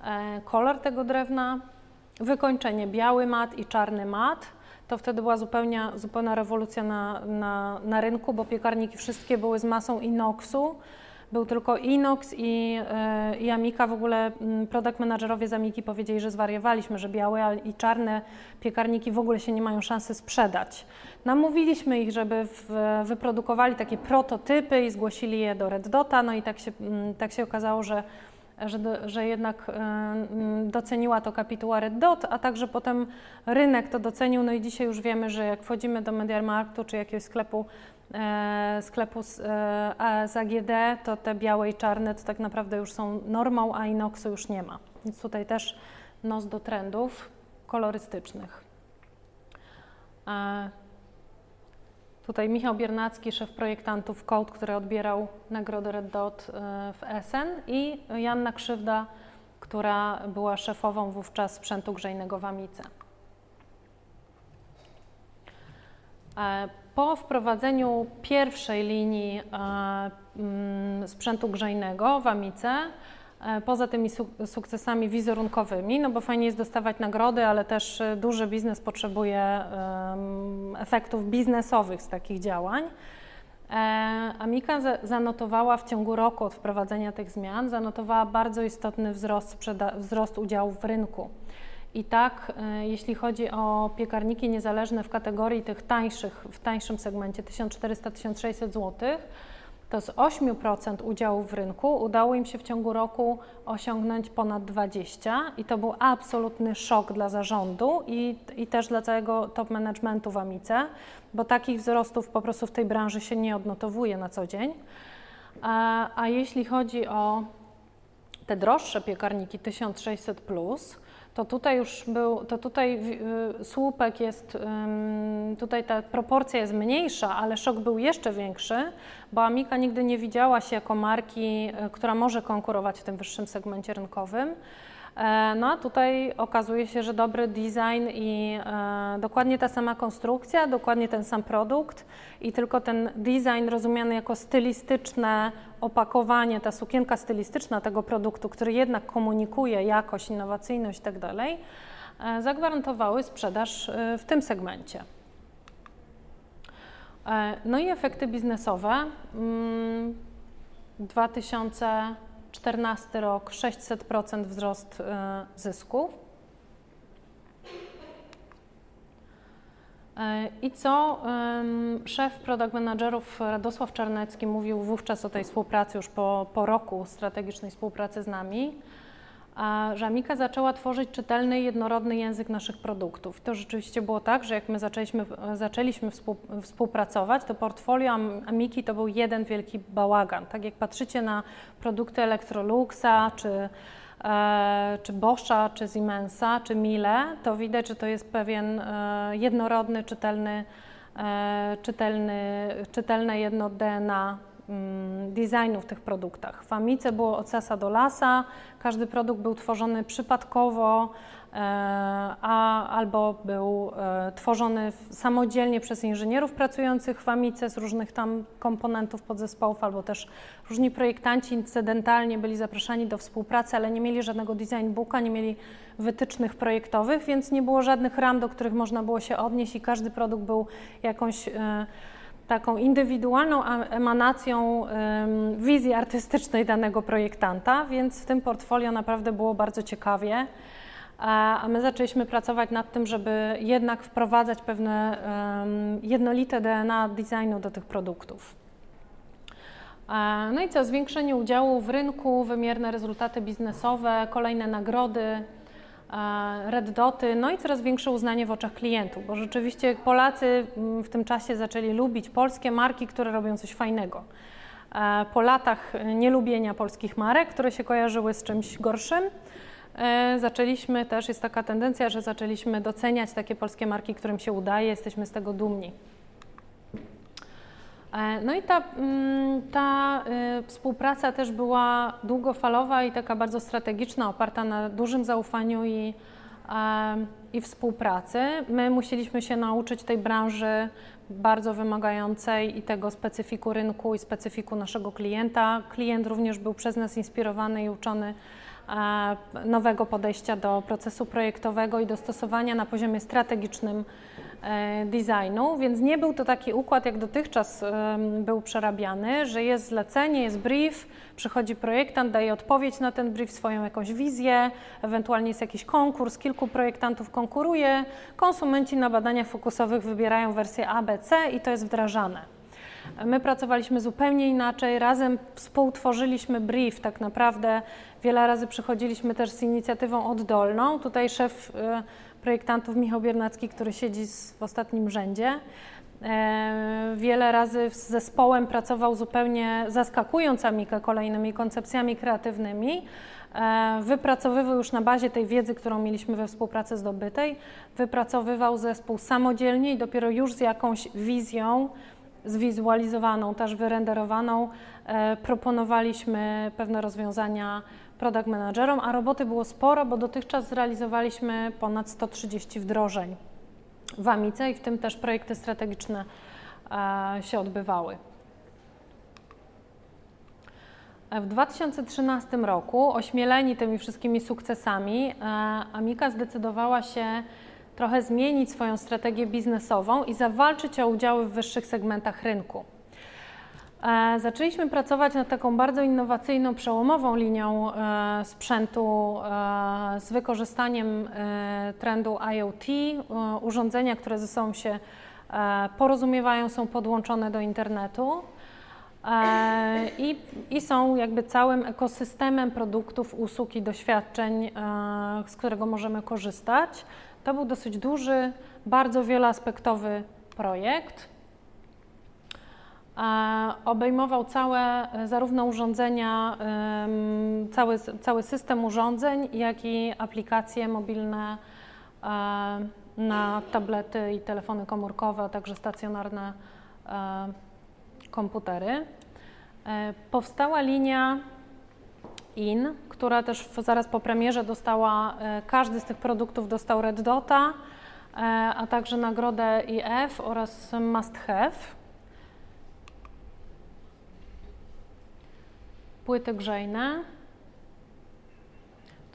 e, kolor tego drewna. Wykończenie biały mat i czarny mat. To wtedy była zupełnie, zupełna rewolucja na, na, na rynku, bo piekarniki wszystkie były z masą inoxu był tylko Inox i, e, i Amika. W ogóle mm, product managerowie z Amiki powiedzieli, że zwariowaliśmy, że białe i czarne piekarniki w ogóle się nie mają szansy sprzedać. Namówiliśmy ich, żeby w, wyprodukowali takie prototypy i zgłosili je do Red Dota, no i tak się, mm, tak się okazało, że że, że, jednak e, mm, doceniła to kapituła Red Dot, a także potem rynek to docenił. No i dzisiaj już wiemy, że jak wchodzimy do Mediamarktu czy jakiegoś sklepu sklepu z, e, z AGD, to te białe i czarne to tak naprawdę już są normą, a inoxu już nie ma. Więc tutaj też nos do trendów kolorystycznych. E, tutaj Michał Biernacki, szef projektantów Code, który odbierał nagrodę Red Dot w Essen i Janna Krzywda, która była szefową wówczas sprzętu grzejnego w Amice. Po wprowadzeniu pierwszej linii e, mm, sprzętu grzejnego w Amice, e, poza tymi sukcesami wizerunkowymi, no bo fajnie jest dostawać nagrody, ale też e, duży biznes potrzebuje efektów biznesowych z takich działań. Amika zanotowała w ciągu roku od wprowadzenia tych zmian, zanotowała bardzo istotny wzrost, wzrost udziału w rynku. I tak, e, jeśli chodzi o piekarniki niezależne w kategorii tych tańszych, w tańszym segmencie 1400-1600 zł, to z 8% udziału w rynku udało im się w ciągu roku osiągnąć ponad 20% i to był absolutny szok dla zarządu i, i też dla całego top managementu w Amice, bo takich wzrostów po prostu w tej branży się nie odnotowuje na co dzień. A, a jeśli chodzi o te droższe piekarniki 1600, plus, to tutaj już był, to tutaj y, słupek jest, tutaj ta proporcja jest mniejsza, ale szok był jeszcze większy, bo Amika nigdy nie widziała się jako marki, y, która może konkurować w tym wyższym segmencie rynkowym. E, no a tutaj okazuje się, że dobry design i e, dokładnie ta sama konstrukcja, dokładnie ten sam produkt i tylko ten design rozumiany jako stylistyczne opakowanie, ta sukienka stylistyczna tego produktu, który jednak komunikuje jakość, innowacyjność itd., tak e, zagwarantowały sprzedaż w tym segmencie. No i efekty biznesowe. 2000 mm, 14 rok 600% wzrost e, zysku. E, I co szef product managerów Radosław Czarnecki mówił wówczas o tej współpracy już po, po roku strategicznej współpracy z nami, że Amika zaczęła tworzyć czytelny jednorodny język naszych produktów. To rzeczywiście było tak, że jak my zaczęliśmy, zaczęliśmy współpracować, to portfolio Amiki to był jeden wielki bałagan. Tak jak patrzycie na produkty Electroluxa, czy, e, czy Boscha, czy Siemensa, czy Miele, to widać, że to jest pewien e, jednorodny, czytelny, e, czytelny, czytelne jedno DNA designu w tych produktach. W Amice było od sasa do lasa, każdy produkt był tworzony przypadkowo, e, a, albo był e, tworzony samodzielnie przez inżynierów pracujących w Amice z różnych tam komponentów podzespołów, albo też różni projektanci incydentalnie byli zapraszani do współpracy, ale nie mieli żadnego design booka, nie mieli wytycznych projektowych, więc nie było żadnych ram, do których można było się odnieść i każdy produkt był jakąś e, taką indywidualną emanacją wizji artystycznej danego projektanta, więc w tym portfolio naprawdę było bardzo ciekawie. a my zaczęliśmy pracować nad tym, żeby jednak wprowadzać pewne jednolite DNA designu do tych produktów. No i co, zwiększenie udziału w rynku, wymierne rezultaty biznesowe, kolejne nagrody, red doty, no i coraz większe uznanie w oczach klientów, bo rzeczywiście Polacy mm, w tym czasie zaczęli lubić polskie marki, które robią coś fajnego. Po latach nielubienia polskich marek, które się kojarzyły z czymś gorszym, e, zaczęliśmy też, jest taka tendencja, że zaczęliśmy doceniać takie polskie marki, którym się udaje, jesteśmy z tego dumni. E, no i ta, mm, ta y, współpraca też była długofalowa i taka bardzo strategiczna, oparta na dużym zaufaniu i, i współpracy. My musieliśmy się nauczyć tej branży bardzo wymagającej i tego specyfiku rynku i specyfiku naszego klienta. Klient również był przez nas inspirowany i uczony nowego podejścia do procesu projektowego i dostosowania na poziomie strategicznym E, designu, więc nie był to taki układ, jak dotychczas był przerabiany, że jest zlecenie, jest brief, przychodzi projektant, daje odpowiedź na ten brief, swoją jakąś wizję, ewentualnie jest jakiś konkurs, kilku projektantów konkuruje, konsumenci na badaniach fokusowych wybierają wersję A, B, C i to jest wdrażane. My pracowaliśmy zupełnie inaczej, razem współtworzyliśmy brief, tak naprawdę wiele razy przychodziliśmy też z inicjatywą oddolną. Tutaj szef e, projektantów Michał Biernacki, który siedzi w ostatnim rzędzie. E, wiele razy z zespołem pracował zupełnie zaskakując Amikę kolejnymi koncepcjami kreatywnymi. E, wypracowywał już na bazie tej wiedzy, którą mieliśmy we współpracy zdobytej, wypracowywał zespół samodzielnie i dopiero już z jakąś wizją zwizualizowaną, też wyrenderowaną, e, proponowaliśmy pewne rozwiązania product managerom, a roboty było sporo, bo dotychczas zrealizowaliśmy ponad 130 wdrożeń w Amice i w tym też projekty strategiczne e, się odbywały. W 2013 roku, ośmieleni tymi wszystkimi sukcesami, e, Amika zdecydowała się trochę zmienić swoją strategię biznesową i zawalczyć o udziały w wyższych segmentach rynku. E, zaczęliśmy pracować nad taką bardzo innowacyjną, przełomową linią e, sprzętu e, z wykorzystaniem trendu IoT. Urządzenia, które ze sobą się porozumiewają, są podłączone do internetu. I, I, są jakby całym ekosystemem produktów, usług i doświadczeń, z którego możemy korzystać. To był dosyć duży, bardzo wieloaspektowy projekt obejmował całe, zarówno urządzenia, cały, cały system urządzeń, jak i aplikacje mobilne na tablety i telefony komórkowe, a także stacjonarne komputery. E, powstała linia IN, która też zaraz po premierze dostała, e, każdy z tych produktów dostał Red Dota, e, a także nagrodę IF oraz Must Have. płyty grzejne.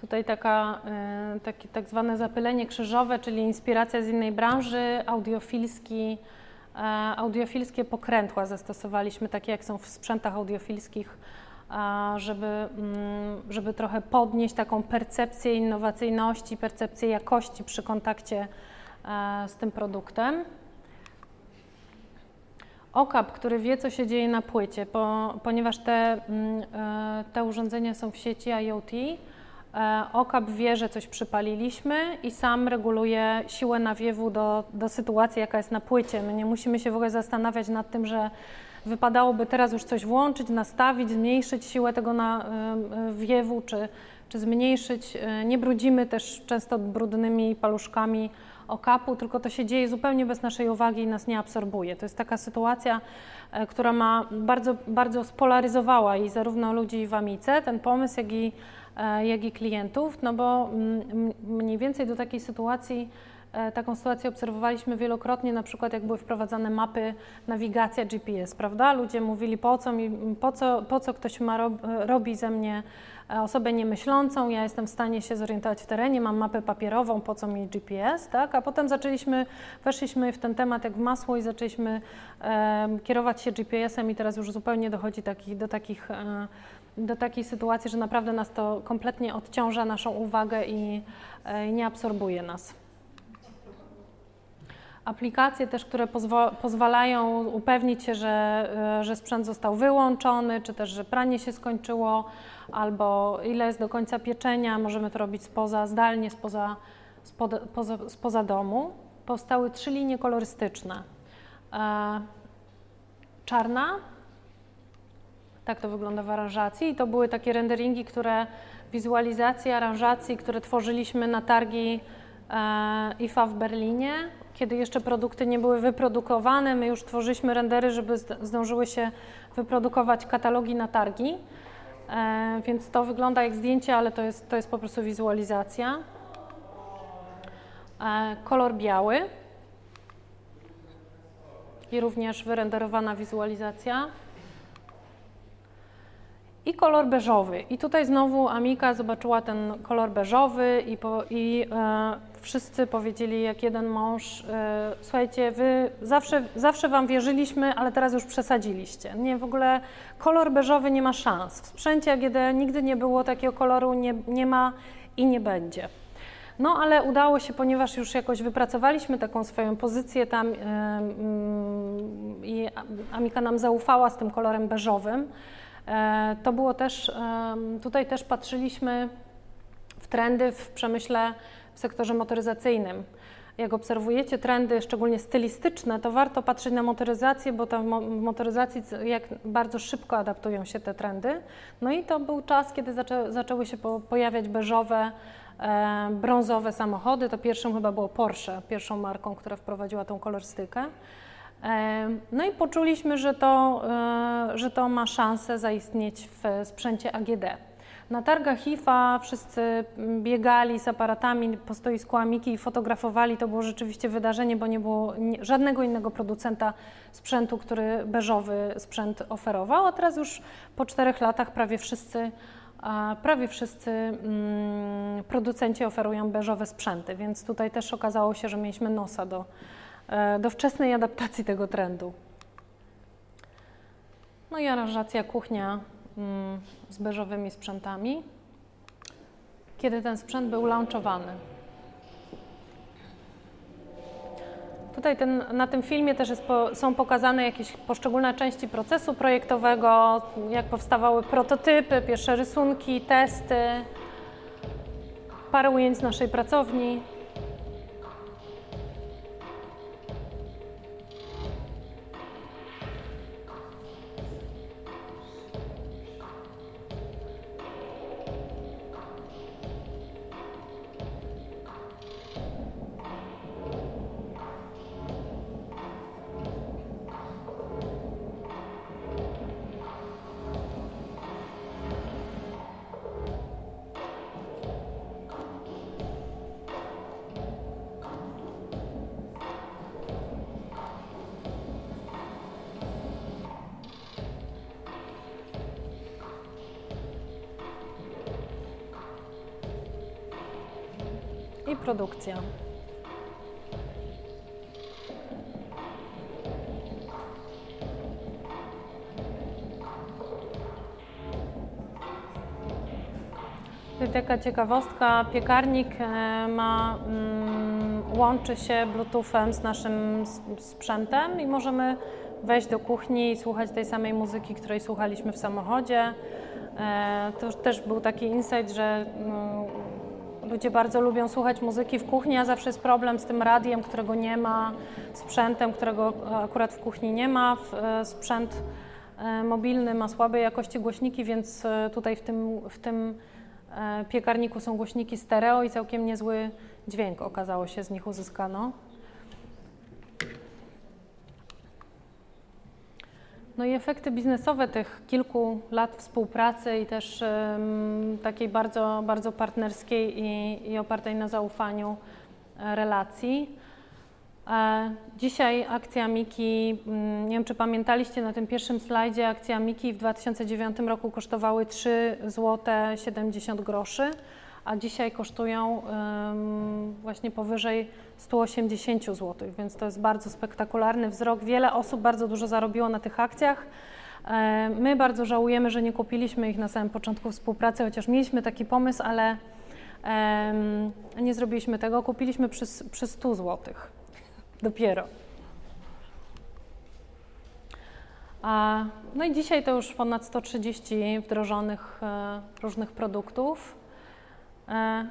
Tutaj taka, takie tak zwane zapylenie krzyżowe, czyli inspiracja z innej branży, audiofilski, e, audiofilskie pokrętła zastosowaliśmy, takie jak są w sprzętach audiofilskich, żeby, mm, żeby trochę podnieść taką percepcję innowacyjności, percepcję jakości przy kontakcie e, z tym produktem. OKAP, który wie, co się dzieje na płycie, ponieważ te, mm, e, te urządzenia są w sieci IoT, e, OKAP wie, że coś przypaliliśmy i sam reguluje siłę nawiewu do, do sytuacji, jaka jest na płycie. My nie musimy się w ogóle zastanawiać nad tym, że wypadałoby teraz już coś włączyć, nastawić, zmniejszyć siłę tego nawiewu, czy, czy zmniejszyć. E, nie brudzimy też często brudnymi paluszkami okapu, tylko to się dzieje zupełnie bez naszej uwagi i nas nie absorbuje. To jest taka sytuacja, e, która ma bardzo, bardzo spolaryzowała i zarówno ludzi w Amice, ten pomysł, jak i, e, jak i klientów, no bo mniej więcej do takiej sytuacji E, taką sytuację obserwowaliśmy wielokrotnie, na przykład jak były wprowadzane mapy nawigacja GPS, prawda? Ludzie mówili, po co, mi, po co, po co ktoś ma rob, robi ze mnie e, osobę niemyślącą, ja jestem w stanie się zorientować w terenie, mam mapę papierową, po co mi GPS, tak? A potem zaczęliśmy, weszliśmy w ten temat jak w masło i zaczęliśmy e, kierować się GPS-em i teraz już zupełnie dochodzi taki, do takich e, do takiej sytuacji, że naprawdę nas to kompletnie odciąża naszą uwagę i, i nie absorbuje nas aplikacje też, które pozwalają upewnić się, że, e, że sprzęt został wyłączony, czy też, że pranie się skończyło, albo ile jest do końca pieczenia, możemy to robić spoza, zdalnie, spoza, spoza, poza, spoza domu. Powstały trzy linie kolorystyczne. E, czarna, tak to wygląda w aranżacji i to były takie renderingi, które, wizualizacje aranżacji, które tworzyliśmy na targi e, IFA w Berlinie kiedy jeszcze produkty nie były wyprodukowane, my już tworzyliśmy rendery, żeby zdążyły się wyprodukować katalogi na targi. E, więc to wygląda jak zdjęcie, ale to jest, to jest po prostu wizualizacja. E, kolor biały i również wyrenderowana wizualizacja. I kolor beżowy. I tutaj znowu Amika zobaczyła ten kolor beżowy i, po, i e, wszyscy powiedzieli jak jeden mąż, e, słuchajcie, wy zawsze, zawsze wam wierzyliśmy, ale teraz już przesadziliście. Nie, w ogóle kolor beżowy nie ma szans. W sprzęcie AGD nigdy nie było takiego koloru, nie, nie ma i nie będzie. No ale udało się, ponieważ już jakoś wypracowaliśmy taką swoją pozycję tam yy, yy, i Amika nam zaufała z tym kolorem beżowym, e, to było też, tutaj też patrzyliśmy w trendy w przemyśle w sektorze motoryzacyjnym. Jak obserwujecie trendy, szczególnie stylistyczne, to warto patrzeć na motoryzację, bo tam w motoryzacji jak bardzo szybko adaptują się te trendy. No i to był czas, kiedy zaczę, zaczęły się po, pojawiać beżowe, e, brązowe samochody. To pierwszym chyba było Porsche, pierwszą marką, która wprowadziła tą kolorystykę. E, no i poczuliśmy, że to, e, że to ma szansę zaistnieć w sprzęcie AGD. Na targach IFA wszyscy biegali z aparatami po stoisku Amiki i fotografowali. To było rzeczywiście wydarzenie, bo nie było żadnego innego producenta sprzętu, który beżowy sprzęt oferował. A teraz już po czterech latach prawie wszyscy prawie wszyscy mm, producenci oferują beżowe sprzęty, więc tutaj też okazało się, że mieliśmy nosa do, e, do wczesnej adaptacji tego trendu. No i aranżacja kuchnia z beżowymi sprzętami, kiedy ten sprzęt był launchowany. Tutaj ten, na tym filmie też po, są pokazane jakieś poszczególne części procesu projektowego, jak powstawały prototypy, pierwsze rysunki, testy, parę ujęć z naszej pracowni. Taka ciekawostka, piekarnik e, ma, mm, łączy się bluetoothem z naszym sprzętem i możemy wejść do kuchni i słuchać tej samej muzyki, której słuchaliśmy w samochodzie. E, to też był taki insight, że no, Ludzie bardzo lubią słuchać muzyki w kuchni, a zawsze jest problem z tym radiem, którego nie ma, sprzętem, którego akurat w kuchni nie ma. E, sprzęt mobilny ma słabej jakości głośniki, więc tutaj w tym, w tym piekarniku są głośniki stereo i całkiem niezły dźwięk okazało się z nich uzyskano. No i efekty biznesowe tych kilku lat współpracy i też um, takiej bardzo, bardzo partnerskiej i, i, opartej na zaufaniu relacji. Dzisiaj akcja Miki, mm, nie wiem czy pamiętaliście na tym pierwszym slajdzie, akcja Miki w 2009 roku kosztowały 3 zł 70 groszy, a dzisiaj kosztują właśnie powyżej 180 zł, więc to jest bardzo spektakularny wzrok. Wiele osób bardzo dużo zarobiło na tych akcjach. E, my bardzo żałujemy, że nie kupiliśmy ich na samym początku współpracy, chociaż mieliśmy taki pomysł, ale nie zrobiliśmy tego. Kupiliśmy przy, przy 100 zł. Dopiero. A, no i dzisiaj to już ponad 130 wdrożonych e, różnych produktów. E,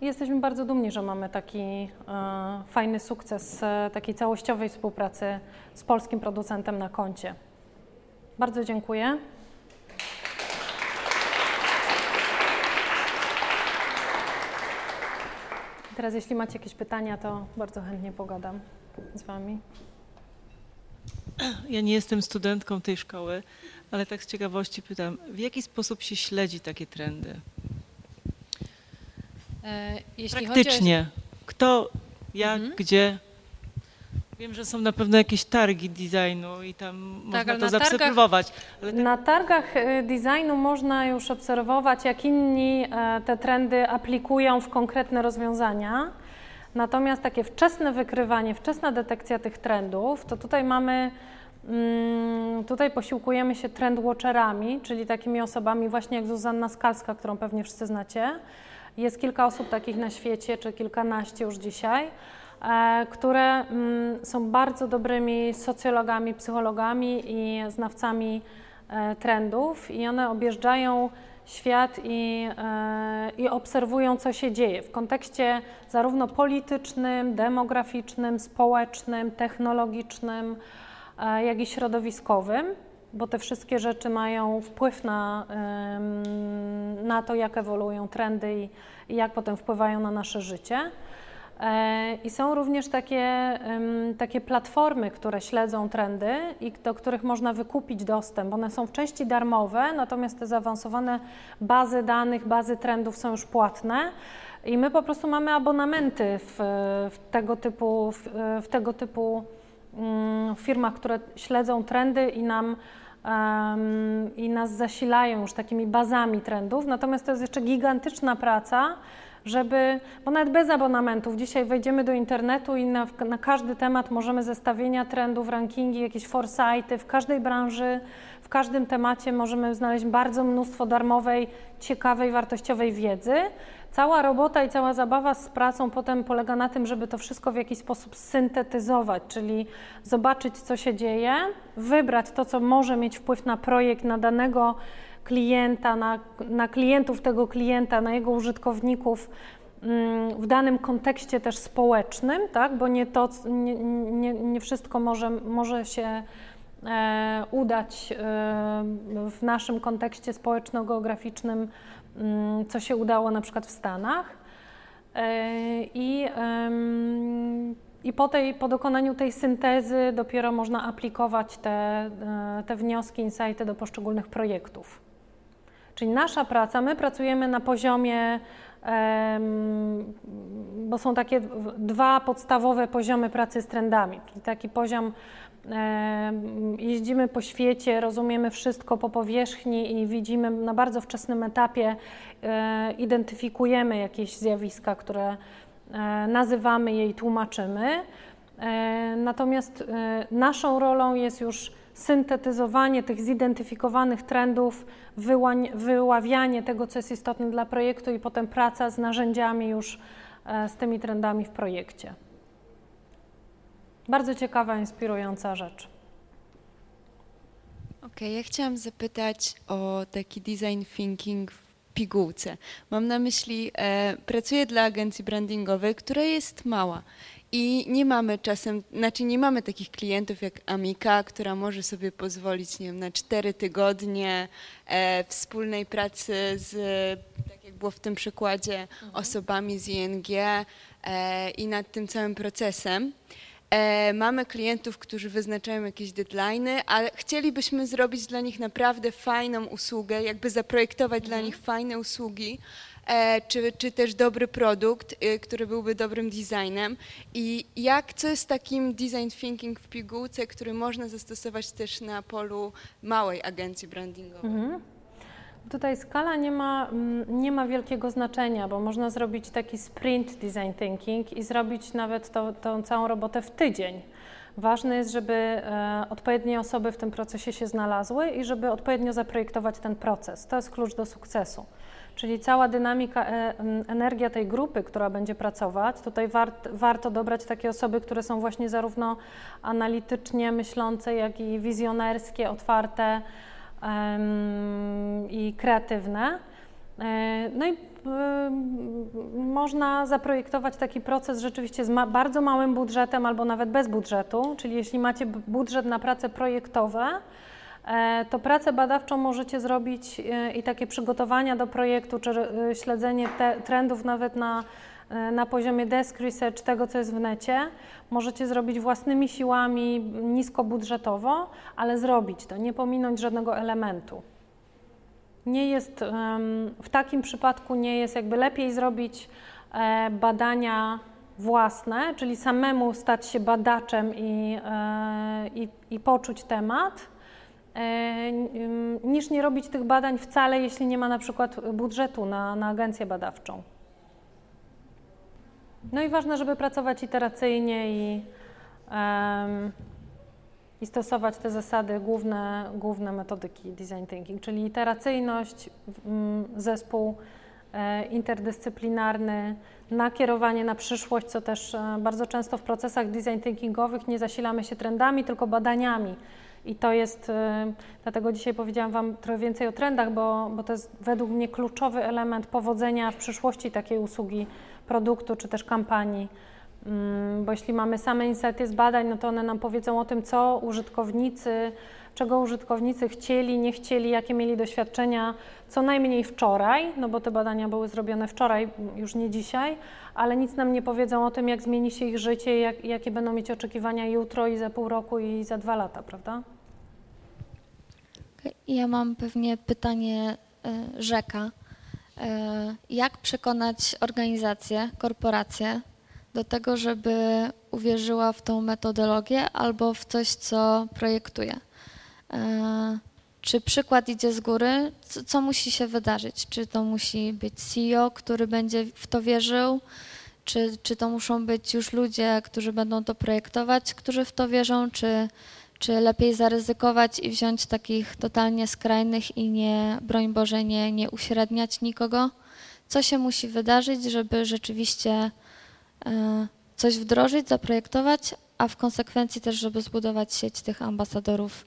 jesteśmy bardzo dumni, że mamy taki e, fajny sukces takiej całościowej współpracy z polskim producentem na koncie. Bardzo dziękuję. Teraz jeśli macie jakieś pytania, to bardzo chętnie pogadam z Wami. Ja nie jestem studentką tej szkoły, ale tak z ciekawości pytam, w jaki sposób się śledzi takie trendy? E, jeśli Praktycznie. O... Kto, jak, mhm. gdzie? Wiem, że są na pewno jakieś targi designu i tam tak, można to zaobserwować. Na targach y, designu można już obserwować, jak inni e, te trendy aplikują w konkretne rozwiązania. Natomiast takie wczesne wykrywanie, wczesna detekcja tych trendów, to tutaj mamy, mm, tutaj posiłkujemy się trendwatcherami, czyli takimi osobami właśnie jak Zuzanna Skalska, którą pewnie wszyscy znacie. Jest kilka osób takich na świecie, czy kilkanaście już dzisiaj które mm, są bardzo dobrymi socjologami, psychologami i znawcami e, trendów i one objeżdżają świat i, e, i obserwują, co się dzieje w kontekście zarówno politycznym, demograficznym, społecznym, technologicznym, jak i środowiskowym, bo te wszystkie rzeczy mają wpływ na, na to, jak ewoluują trendy i, i jak potem wpływają na nasze życie. E, I są również takie, takie platformy, które śledzą trendy i do których można wykupić dostęp. One są w części darmowe, natomiast te zaawansowane bazy danych, bazy trendów są już płatne. I my po prostu mamy abonamenty w, w tego typu, w, w tego typu um, firmach, które śledzą trendy i nam i nas zasilają już takimi bazami trendów. Natomiast to jest jeszcze gigantyczna praca żeby, bo nawet bez abonamentów, dzisiaj wejdziemy do internetu i na, na każdy temat możemy zestawienia trendów, rankingi, jakieś foresighty w każdej branży, w każdym temacie możemy znaleźć bardzo mnóstwo darmowej, ciekawej, wartościowej wiedzy. Cała robota i cała zabawa z pracą potem polega na tym, żeby to wszystko w jakiś sposób syntetyzować, czyli zobaczyć, co się dzieje, wybrać to, co może mieć wpływ na projekt, na danego klienta, na, na klientów tego klienta, na jego użytkowników mm, w danym kontekście też społecznym, tak? bo nie, to, nie, nie, nie wszystko może, może się e, udać e, w naszym kontekście społeczno-geograficznym, mm, co się udało na przykład w Stanach. E, I, i po, tej, po dokonaniu tej syntezy dopiero można aplikować te, e, te wnioski, insighty do poszczególnych projektów. Czyli nasza praca, my pracujemy na poziomie, bo są takie dwa podstawowe poziomy pracy z trendami, czyli taki poziom jeździmy po świecie, rozumiemy wszystko po powierzchni i widzimy na bardzo wczesnym etapie, e, identyfikujemy jakieś zjawiska, które e, nazywamy je i tłumaczymy. E, natomiast naszą rolą jest już syntetyzowanie tych zidentyfikowanych trendów, wyławianie tego, co jest istotne dla projektu i potem praca z narzędziami już e, z tymi trendami w projekcie. Bardzo ciekawa, inspirująca rzecz. Okej, okay, ja chciałam zapytać o taki design thinking w pigułce. Mam na myśli, e, pracuję dla agencji brandingowej, która jest mała i nie mamy czasem, znaczy nie mamy takich klientów jak Amika, która może sobie pozwolić, nie wiem, na cztery tygodnie e, wspólnej pracy z, tak jak było w tym przykładzie, mhm. osobami z ING e, i nad tym całym procesem. E, mamy klientów, którzy wyznaczają jakieś deadlines, ale chcielibyśmy zrobić dla nich naprawdę fajną usługę, jakby zaprojektować mhm. dla nich fajne usługi, czy, czy też dobry produkt, e, który byłby dobrym designem i jak, co jest takim design thinking w pigułce, który można zastosować też na polu małej agencji brandingowej. Mhm. Tutaj skala nie ma, nie ma wielkiego znaczenia, bo można zrobić taki sprint design thinking i zrobić nawet to, tą całą robotę w tydzień. Ważne jest, żeby e, odpowiednie osoby w tym procesie się znalazły i żeby odpowiednio zaprojektować ten proces. To jest klucz do sukcesu. Czyli cała dynamika, e, energia tej grupy, która będzie pracować, tutaj wart, warto dobrać takie osoby, które są właśnie zarówno analitycznie myślące, jak i wizjonerskie, otwarte i kreatywne. E, no i można zaprojektować taki proces rzeczywiście z ma bardzo małym budżetem albo nawet bez budżetu, czyli jeśli macie budżet na prace projektowe, e, to pracę badawczą możecie zrobić e, i takie przygotowania do projektu, czy śledzenie trendów nawet na, na poziomie desk research, tego co jest w necie, możecie zrobić własnymi siłami, niskobudżetowo, ale zrobić to, nie pominąć żadnego elementu. Nie jest, w takim przypadku nie jest jakby lepiej zrobić e, badania własne, czyli samemu stać się badaczem i, e, i, i poczuć temat, e, niż nie robić tych badań wcale, jeśli nie ma na przykład budżetu na, na agencję badawczą. No i ważne, żeby pracować iteracyjnie i um, i stosować te zasady, główne, główne metodyki design thinking, czyli iteracyjność, zespół e, interdyscyplinarny, nakierowanie na przyszłość, co też e, bardzo często w procesach design thinkingowych nie zasilamy się trendami, tylko badaniami. I to jest, e, dlatego dzisiaj powiedziałam Wam trochę więcej o trendach, bo, bo to jest według mnie kluczowy element powodzenia w przyszłości takiej usługi, produktu czy też kampanii. Mm, bo jeśli mamy same insighty z badań, no to one nam powiedzą o tym, co użytkownicy, czego użytkownicy chcieli, nie chcieli, jakie mieli doświadczenia co najmniej wczoraj, no bo te badania były zrobione wczoraj, już nie dzisiaj, ale nic nam nie powiedzą o tym, jak zmieni się ich życie, jak, jakie będą mieć oczekiwania jutro i za pół roku i za dwa lata, prawda? Ja mam pewnie pytanie y, rzeka. Y, jak przekonać organizacje, korporacje do tego, żeby uwierzyła w tą metodologię albo w coś, co projektuje. E, czy przykład idzie z góry? Co, co, musi się wydarzyć? Czy to musi być CEO, który będzie w to wierzył? Czy, czy to muszą być już ludzie, którzy będą to projektować, którzy w to wierzą? Czy, czy lepiej zaryzykować i wziąć takich totalnie skrajnych i nie, broń Boże, nie, nie uśredniać nikogo? Co się musi wydarzyć, żeby rzeczywiście E, coś wdrożyć, zaprojektować, a w konsekwencji też, żeby zbudować sieć tych ambasadorów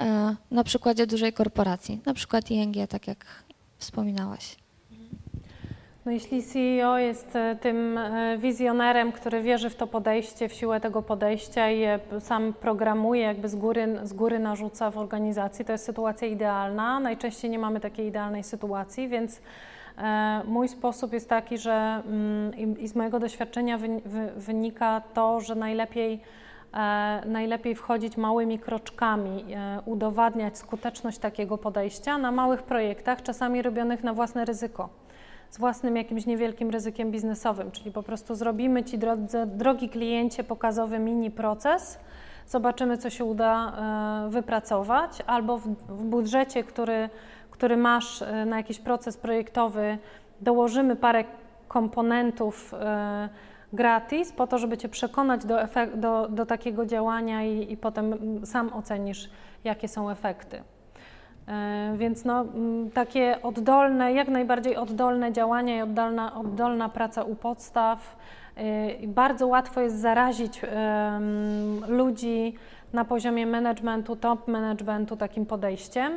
e, na przykładzie dużej korporacji, na przykład ING, tak jak wspominałaś. No jeśli CEO jest e, tym wizjonerem, który wierzy w to podejście, w siłę tego podejścia i je sam programuje, jakby z góry, z góry narzuca w organizacji, to jest sytuacja idealna. Najczęściej nie mamy takiej idealnej sytuacji, więc E, mój sposób jest taki, że mm, i z mojego doświadczenia wynika to, że najlepiej, e, najlepiej wchodzić małymi kroczkami, e, udowadniać skuteczność takiego podejścia na małych projektach, czasami robionych na własne ryzyko, z własnym jakimś niewielkim ryzykiem biznesowym, czyli po prostu zrobimy Ci, drodzy, drogi kliencie, pokazowy mini proces, zobaczymy, co się uda wypracować, albo w, w budżecie, który który masz e, na jakiś proces projektowy, dołożymy parę komponentów e, gratis po to, żeby Cię przekonać do, do, do takiego działania i, i potem sam ocenisz, jakie są efekty. E, więc no, takie oddolne, jak najbardziej oddolne działania i oddolna, oddolna praca u podstaw. Bardzo łatwo jest zarazić ludzi na poziomie managementu, top managementu takim podejściem.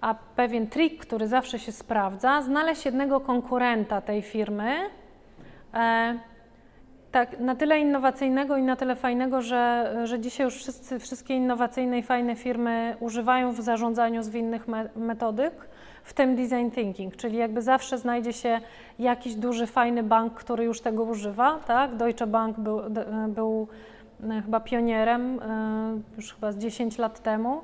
A pewien trik, który zawsze się sprawdza, znaleźć jednego konkurenta tej firmy, e, tak, na tyle innowacyjnego i na tyle fajnego, że, że dzisiaj już wszyscy, wszystkie innowacyjne i fajne firmy używają w zarządzaniu zwinnych me metodyk, w tym design thinking, czyli jakby zawsze znajdzie się jakiś duży, fajny bank, który już tego używa, tak? Deutsche Bank był, był e, chyba pionierem, e, już chyba z 10 lat temu.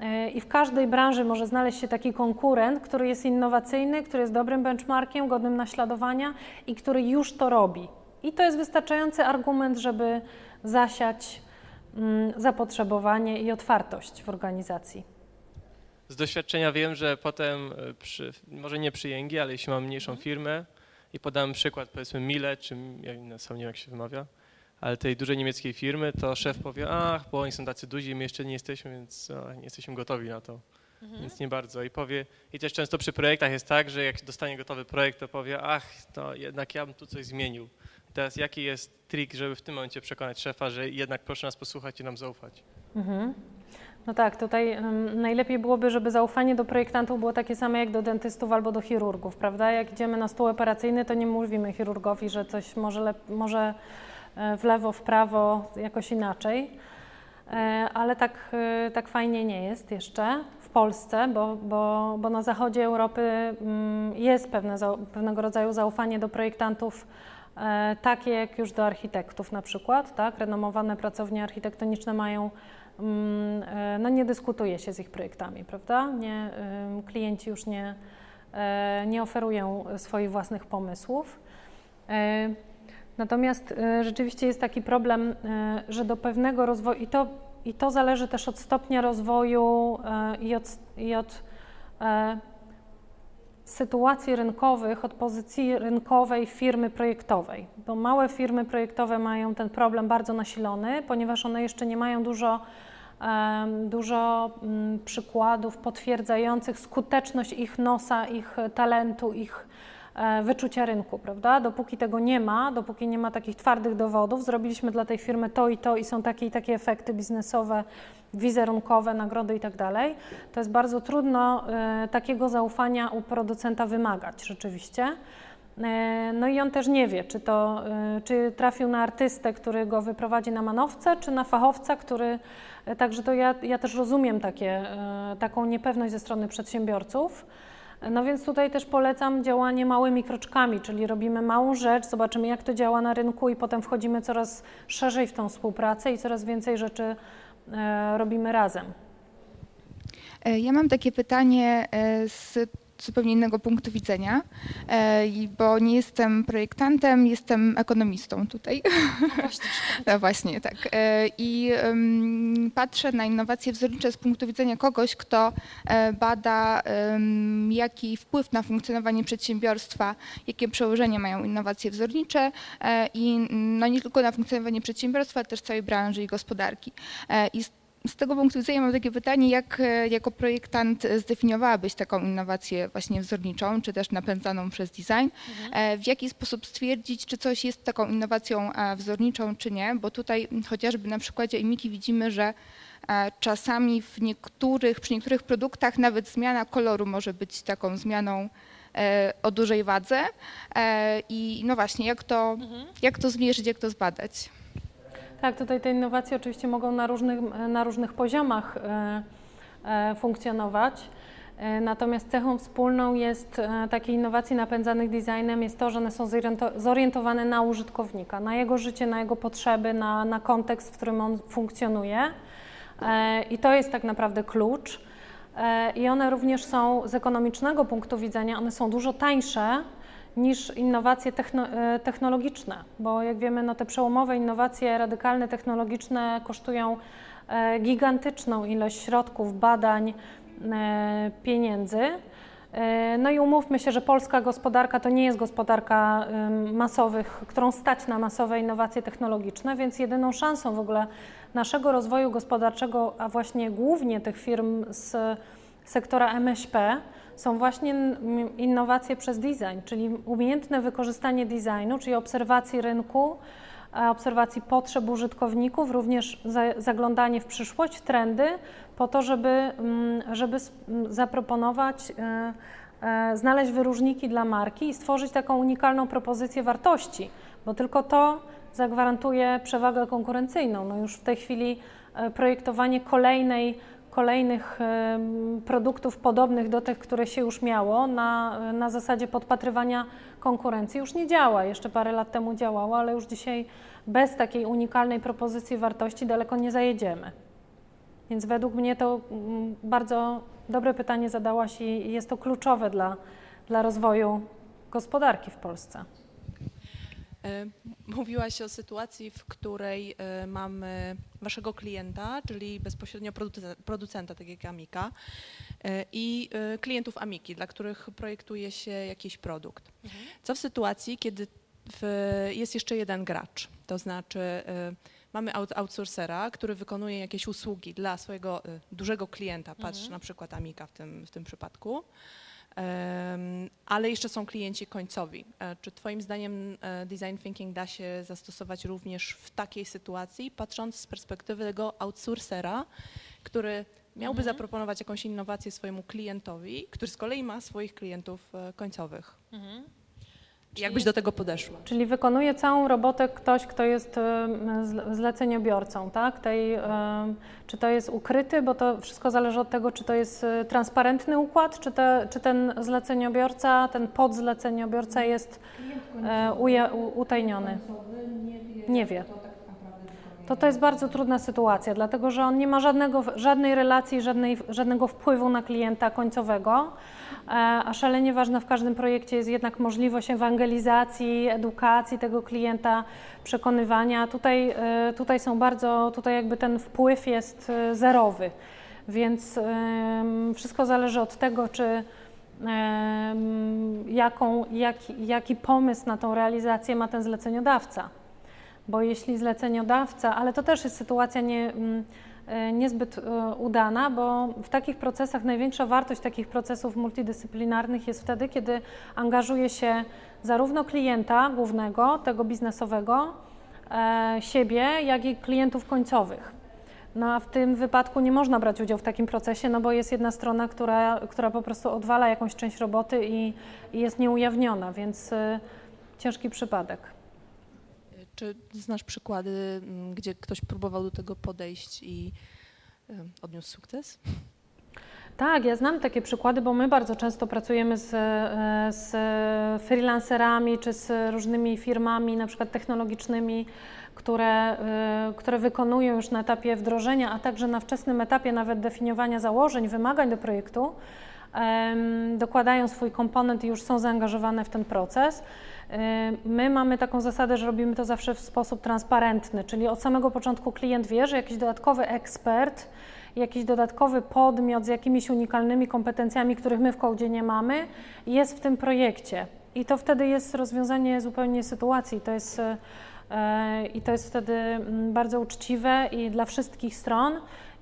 E, I w każdej branży może znaleźć się taki konkurent, który jest innowacyjny, który jest dobrym benchmarkiem, godnym naśladowania i który już to robi. I to jest wystarczający argument, żeby zasiać mm, zapotrzebowanie i otwartość w organizacji. Z doświadczenia wiem, że potem, e, przy, może nie przy Jęgi, ale jeśli mam mniejszą mhm. firmę i podam przykład powiedzmy Mile, czy ja sam nie wiem jak się wymawia, ale tej dużej niemieckiej firmy, to szef powie, ach, bo oni są tacy duzi, my jeszcze nie jesteśmy, więc nie jesteśmy gotowi na to. Mhm. Więc nie bardzo. I powie, i też często przy projektach jest tak, że jak dostanie gotowy projekt, to powie, ach, to jednak ja bym tu coś zmienił. Teraz jaki jest trik, żeby w tym momencie przekonać szefa, że jednak proszę nas posłuchać i nam zaufać? Mhm. No tak, tutaj um, najlepiej byłoby, żeby zaufanie do projektantów było takie same jak do dentystów albo do chirurgów, prawda? Jak idziemy na stół operacyjny, to nie mówimy chirurgowi, że coś może, może E, w lewo, w prawo, jakoś inaczej. E, ale tak, e, tak fajnie nie jest jeszcze w Polsce, bo, bo, bo na zachodzie Europy mm, jest pewne, pewnego rodzaju zaufanie do projektantów, takie jak już do architektów na przykład. Tak? Renomowane pracownie architektoniczne mają, mm, no nie dyskutuje się z ich projektami, prawda? Nie, klienci już nie, nie oferują swoich własnych pomysłów. Natomiast rzeczywiście jest taki problem, że do pewnego rozwoju, i to, i to zależy też od stopnia rozwoju i od, i od sytuacji rynkowych, od pozycji rynkowej firmy projektowej. Bo małe firmy projektowe mają ten problem bardzo nasilony, ponieważ one jeszcze nie mają dużo, dużo mm, przykładów potwierdzających skuteczność ich nosa, ich talentu, ich wyczucia rynku, prawda? Dopóki tego nie ma, dopóki nie ma takich twardych dowodów, zrobiliśmy dla tej firmy to i to i są takie i takie efekty biznesowe, wizerunkowe, nagrody i tak dalej, to jest bardzo trudno e, takiego zaufania u producenta wymagać rzeczywiście. E, no i on też nie wie, czy, to, czy trafił na artystę, który go wyprowadzi na manowce, czy na fachowca, który. Także to ja, ja też rozumiem takie, taką niepewność ze strony przedsiębiorców. No więc tutaj też polecam działanie małymi kroczkami, czyli robimy małą rzecz, zobaczymy jak to działa na rynku i potem wchodzimy coraz szerzej w tą współpracę i coraz więcej rzeczy e, robimy razem. E, ja mam takie pytanie e, z zupełnie innego punktu widzenia, e, bo nie jestem projektantem, jestem ekonomistą tutaj. No właśnie, <laughs> no właśnie tak. E, I patrzę na innowacje wzornicze z punktu widzenia kogoś, kto e, bada, jaki wpływ na funkcjonowanie przedsiębiorstwa, jakie przełożenie mają innowacje wzornicze i no nie tylko na funkcjonowanie przedsiębiorstwa, ale też całej branży i gospodarki. I z tego punktu widzenia mam takie pytanie, jak e, jako projektant zdefiniowałabyś taką innowację właśnie wzorniczą, czy też napędzaną przez design? Mhm. E, w jaki sposób stwierdzić, czy coś jest taką innowacją e, wzorniczą, czy nie? Bo tutaj chociażby na przykładzie Emiki widzimy, że czasami w niektórych, przy niektórych produktach nawet zmiana koloru może być taką zmianą o dużej wadze. I no właśnie, jak to, mhm. jak to zmierzyć, jak to zbadać? Tak, tutaj te innowacje oczywiście mogą na różnych, na różnych poziomach e, e, funkcjonować. E, natomiast cechą wspólną jest takiej innowacji napędzanych designem jest to, że one są zorientowane na użytkownika, na jego życie, na jego potrzeby, na, na kontekst, w którym on funkcjonuje. I to jest tak naprawdę klucz. I one również są z ekonomicznego punktu widzenia, one są dużo tańsze niż innowacje e, technologiczne, bo jak wiemy, no te przełomowe innowacje radykalne technologiczne kosztują e, gigantyczną ilość środków, badań, e, pieniędzy. No i umówmy się, że polska gospodarka to nie jest gospodarka masowych, którą stać na masowe innowacje technologiczne, więc jedyną szansą w ogóle naszego rozwoju gospodarczego, a właśnie głównie tych firm z sektora MŚP, są właśnie innowacje przez design, czyli umiejętne wykorzystanie designu, czyli obserwacji rynku, obserwacji potrzeb użytkowników, również zaglądanie w przyszłość, w trendy, po to, żeby, mm, żeby zaproponować, e, e, znaleźć wyróżniki dla marki i stworzyć taką unikalną propozycję wartości, bo tylko to zagwarantuje przewagę konkurencyjną. No już w tej chwili e, projektowanie kolejnej kolejnych produktów podobnych do tych, które się już miało na, na zasadzie podpatrywania konkurencji już nie działa. Jeszcze parę lat temu działało, ale już dzisiaj bez takiej unikalnej propozycji wartości daleko nie zajedziemy. Więc według mnie to mm, bardzo dobre pytanie zadałaś i jest to kluczowe dla, dla rozwoju gospodarki w Polsce. E, mówiłaś o sytuacji, w której e, mamy waszego klienta, czyli bezpośrednio producenta, tak jak Amika, e, i klientów Amiki, dla których projektuje się jakiś produkt. Mhm. Co w sytuacji, kiedy jest jeszcze jeden gracz, to znaczy mamy outsourcera, który wykonuje jakieś usługi dla swojego dużego klienta, patrz mhm. na przykład Amika w tym, w tym przypadku, ale jeszcze są klienci końcowi. E, czy Twoim zdaniem e, design thinking da się zastosować również w takiej sytuacji, patrząc z perspektywy tego outsourcera, który miałby mhm. zaproponować jakąś innowację swojemu klientowi, który z kolei ma swoich klientów e, końcowych? Mhm. Jak byś do tego podeszła? Czyli wykonuje całą robotę ktoś, kto jest zleceniobiorcą, tak? Tej, czy to jest ukryty, bo to wszystko zależy od tego, czy to jest e, transparentny układ, czy, te, czy ten zleceniobiorca, ten podzleceniobiorca jest e, uje, utajniony. Nie wie. To to jest bardzo trudna sytuacja, dlatego że on nie ma żadnego, żadnej relacji, żadnej, żadnego wpływu na klienta końcowego. E, a szalenie ważna w każdym projekcie jest jednak możliwość ewangelizacji, edukacji tego klienta, przekonywania. Tutaj, e, tutaj są bardzo, tutaj jakby ten wpływ jest e, zerowy, więc wszystko zależy od tego, czy jaką, jaki, jaki pomysł na tą realizację ma ten zleceniodawca. Bo jeśli zleceniodawca, ale to też jest sytuacja nie E, niezbyt e, udana, bo w takich procesach największa wartość takich procesów multidyscyplinarnych jest wtedy, kiedy angażuje się zarówno klienta głównego, tego biznesowego, e, siebie, jak i klientów końcowych. No a w tym wypadku nie można brać udziału w takim procesie, no bo jest jedna strona, która, która po prostu odwala jakąś część roboty i, i jest nieujawniona, więc y, ciężki przypadek. Czy znasz przykłady, mm, gdzie ktoś próbował do tego podejść i odniósł sukces? Tak, ja znam takie przykłady, bo my bardzo często pracujemy z, e, z freelancerami czy z różnymi firmami, na przykład technologicznymi, które, e, które wykonują już na etapie wdrożenia, a także na wczesnym etapie nawet definiowania założeń, wymagań do projektu, dokładają swój komponent i już są zaangażowane w ten proces. My mamy taką zasadę, że robimy to zawsze w sposób transparentny, czyli od samego początku klient wie, że jakiś dodatkowy ekspert, jakiś dodatkowy podmiot z jakimiś unikalnymi kompetencjami, których my w kołdzie nie mamy, jest w tym projekcie. I to wtedy jest rozwiązanie zupełnie sytuacji. To jest, e, I to jest wtedy mm, bardzo uczciwe i dla wszystkich stron.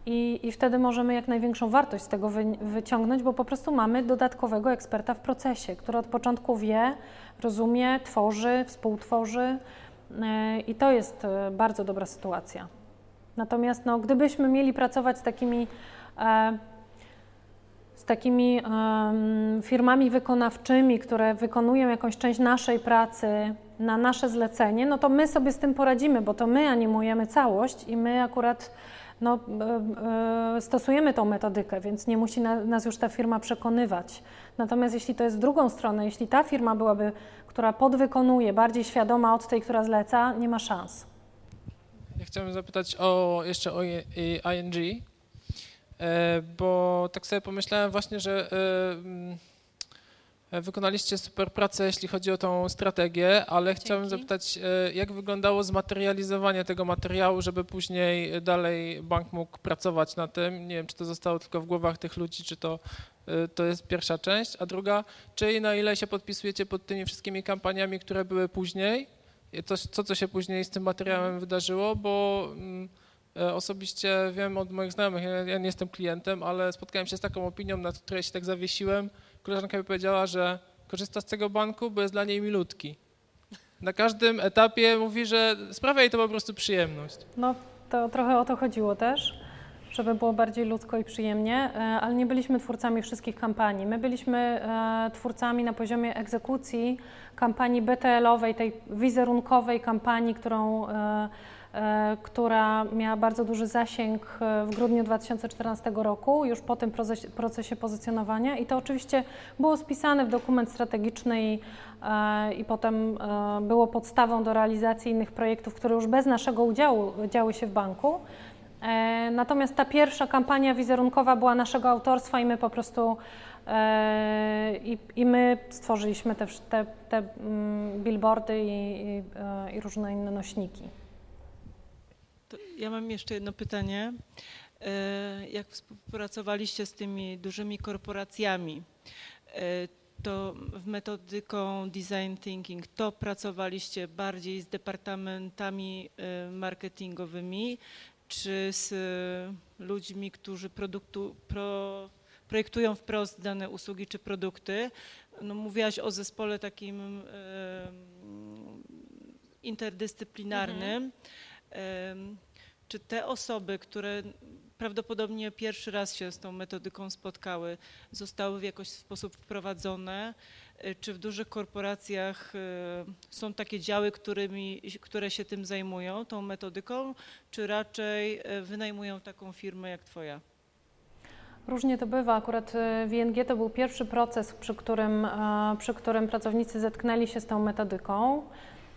I, I wtedy możemy jak największą wartość z tego wy, wyciągnąć, bo po prostu mamy dodatkowego eksperta w procesie, który od początku wie, rozumie, tworzy, współtworzy e, i to jest e, bardzo dobra sytuacja. Natomiast no, gdybyśmy mieli pracować z takimi, e, z takimi firmami wykonawczymi, które wykonują jakąś część naszej pracy na nasze zlecenie, no to my sobie z tym poradzimy, bo to my animujemy całość i my akurat no, e, e, stosujemy tą metodykę, więc nie musi na, nas już ta firma przekonywać. Natomiast jeśli to jest w drugą stronę, jeśli ta firma byłaby, która podwykonuje, bardziej świadoma od tej, która zleca, nie ma szans. Ja chciałem zapytać o, jeszcze o ING, e, bo tak sobie pomyślałem właśnie, że Wykonaliście super pracę, jeśli chodzi o tą strategię, ale Dzięki. chciałbym zapytać, e, jak wyglądało zmaterializowanie tego materiału, żeby później dalej bank mógł pracować na tym? Nie wiem, czy to zostało tylko w głowach tych ludzi, czy to, e, to jest pierwsza część. A druga, czy i na ile się podpisujecie pod tymi wszystkimi kampaniami, które były później? To, co, co się później z tym materiałem mhm. wydarzyło, bo mm, e, osobiście wiem od moich znajomych, ja, ja nie jestem klientem, ale spotkałem się z taką opinią, nad której się tak zawiesiłem, koleżanka mi powiedziała, że korzysta z tego banku, bo jest dla niej milutki. Na każdym etapie mówi, że sprawia jej to po prostu przyjemność. No, to trochę o to chodziło też, żeby było bardziej ludzko i przyjemnie, e, ale nie byliśmy twórcami wszystkich kampanii. My byliśmy e, twórcami na poziomie egzekucji kampanii BTL-owej, tej wizerunkowej kampanii, którą e, która miała bardzo duży zasięg e, w grudniu 2014 roku, już po tym procesie, pozycjonowania i to oczywiście było spisane w dokument strategiczny i, e, i potem było podstawą do realizacji innych projektów, które już bez naszego udziału działy się w banku. E, natomiast ta pierwsza kampania wizerunkowa była naszego autorstwa i my po prostu e, i, i my stworzyliśmy te, te, te mm, billboardy i, i, i różne inne nośniki. To ja mam jeszcze jedno pytanie. Jak współpracowaliście z tymi dużymi korporacjami, to w metodyką design thinking to pracowaliście bardziej z departamentami marketingowymi, czy z ludźmi, którzy produktu, pro, projektują wprost dane usługi czy produkty. No, mówiłaś o zespole takim interdyscyplinarnym. Mhm. Czy te osoby, które prawdopodobnie pierwszy raz się z tą metodyką spotkały, zostały w jakiś sposób wprowadzone? Y, czy w dużych korporacjach y, są takie działy, którymi, które się tym zajmują, tą metodyką, czy raczej y, wynajmują taką firmę jak Twoja? Różnie to bywa. Akurat w ING to był pierwszy proces, przy którym, przy którym pracownicy zetknęli się z tą metodyką.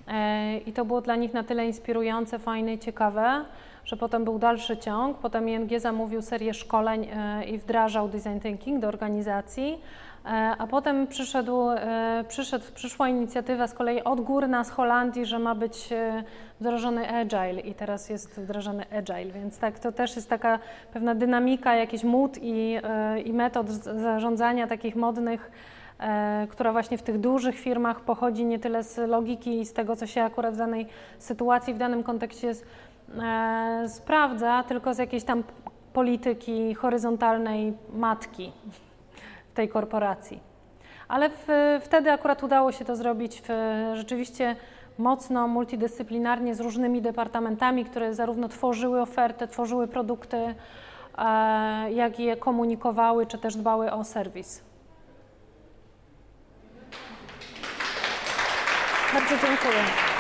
E, I to było dla nich na tyle inspirujące, fajne i ciekawe, że potem był dalszy ciąg. Potem ING zamówił serię szkoleń e, i wdrażał design thinking do organizacji. E, a potem przyszedł, przyszedł, przyszła inicjatywa z kolei od góry nas z Holandii, że ma być wdrożony agile i teraz jest wdrażany agile, więc tak, to też jest taka pewna dynamika, jakiś mód i, i metod zarządzania takich modnych która właśnie w tych dużych firmach pochodzi nie tyle z logiki i z tego, co się akurat w danej sytuacji, w danym kontekście e, sprawdza, tylko z jakiejś tam polityki horyzontalnej matki tej korporacji. Ale w, wtedy akurat udało się to zrobić w, rzeczywiście mocno multidyscyplinarnie z różnymi departamentami, które zarówno tworzyły ofertę, tworzyły produkty, e, jak i je komunikowały, czy też dbały o serwis. Bardzo dziękuję.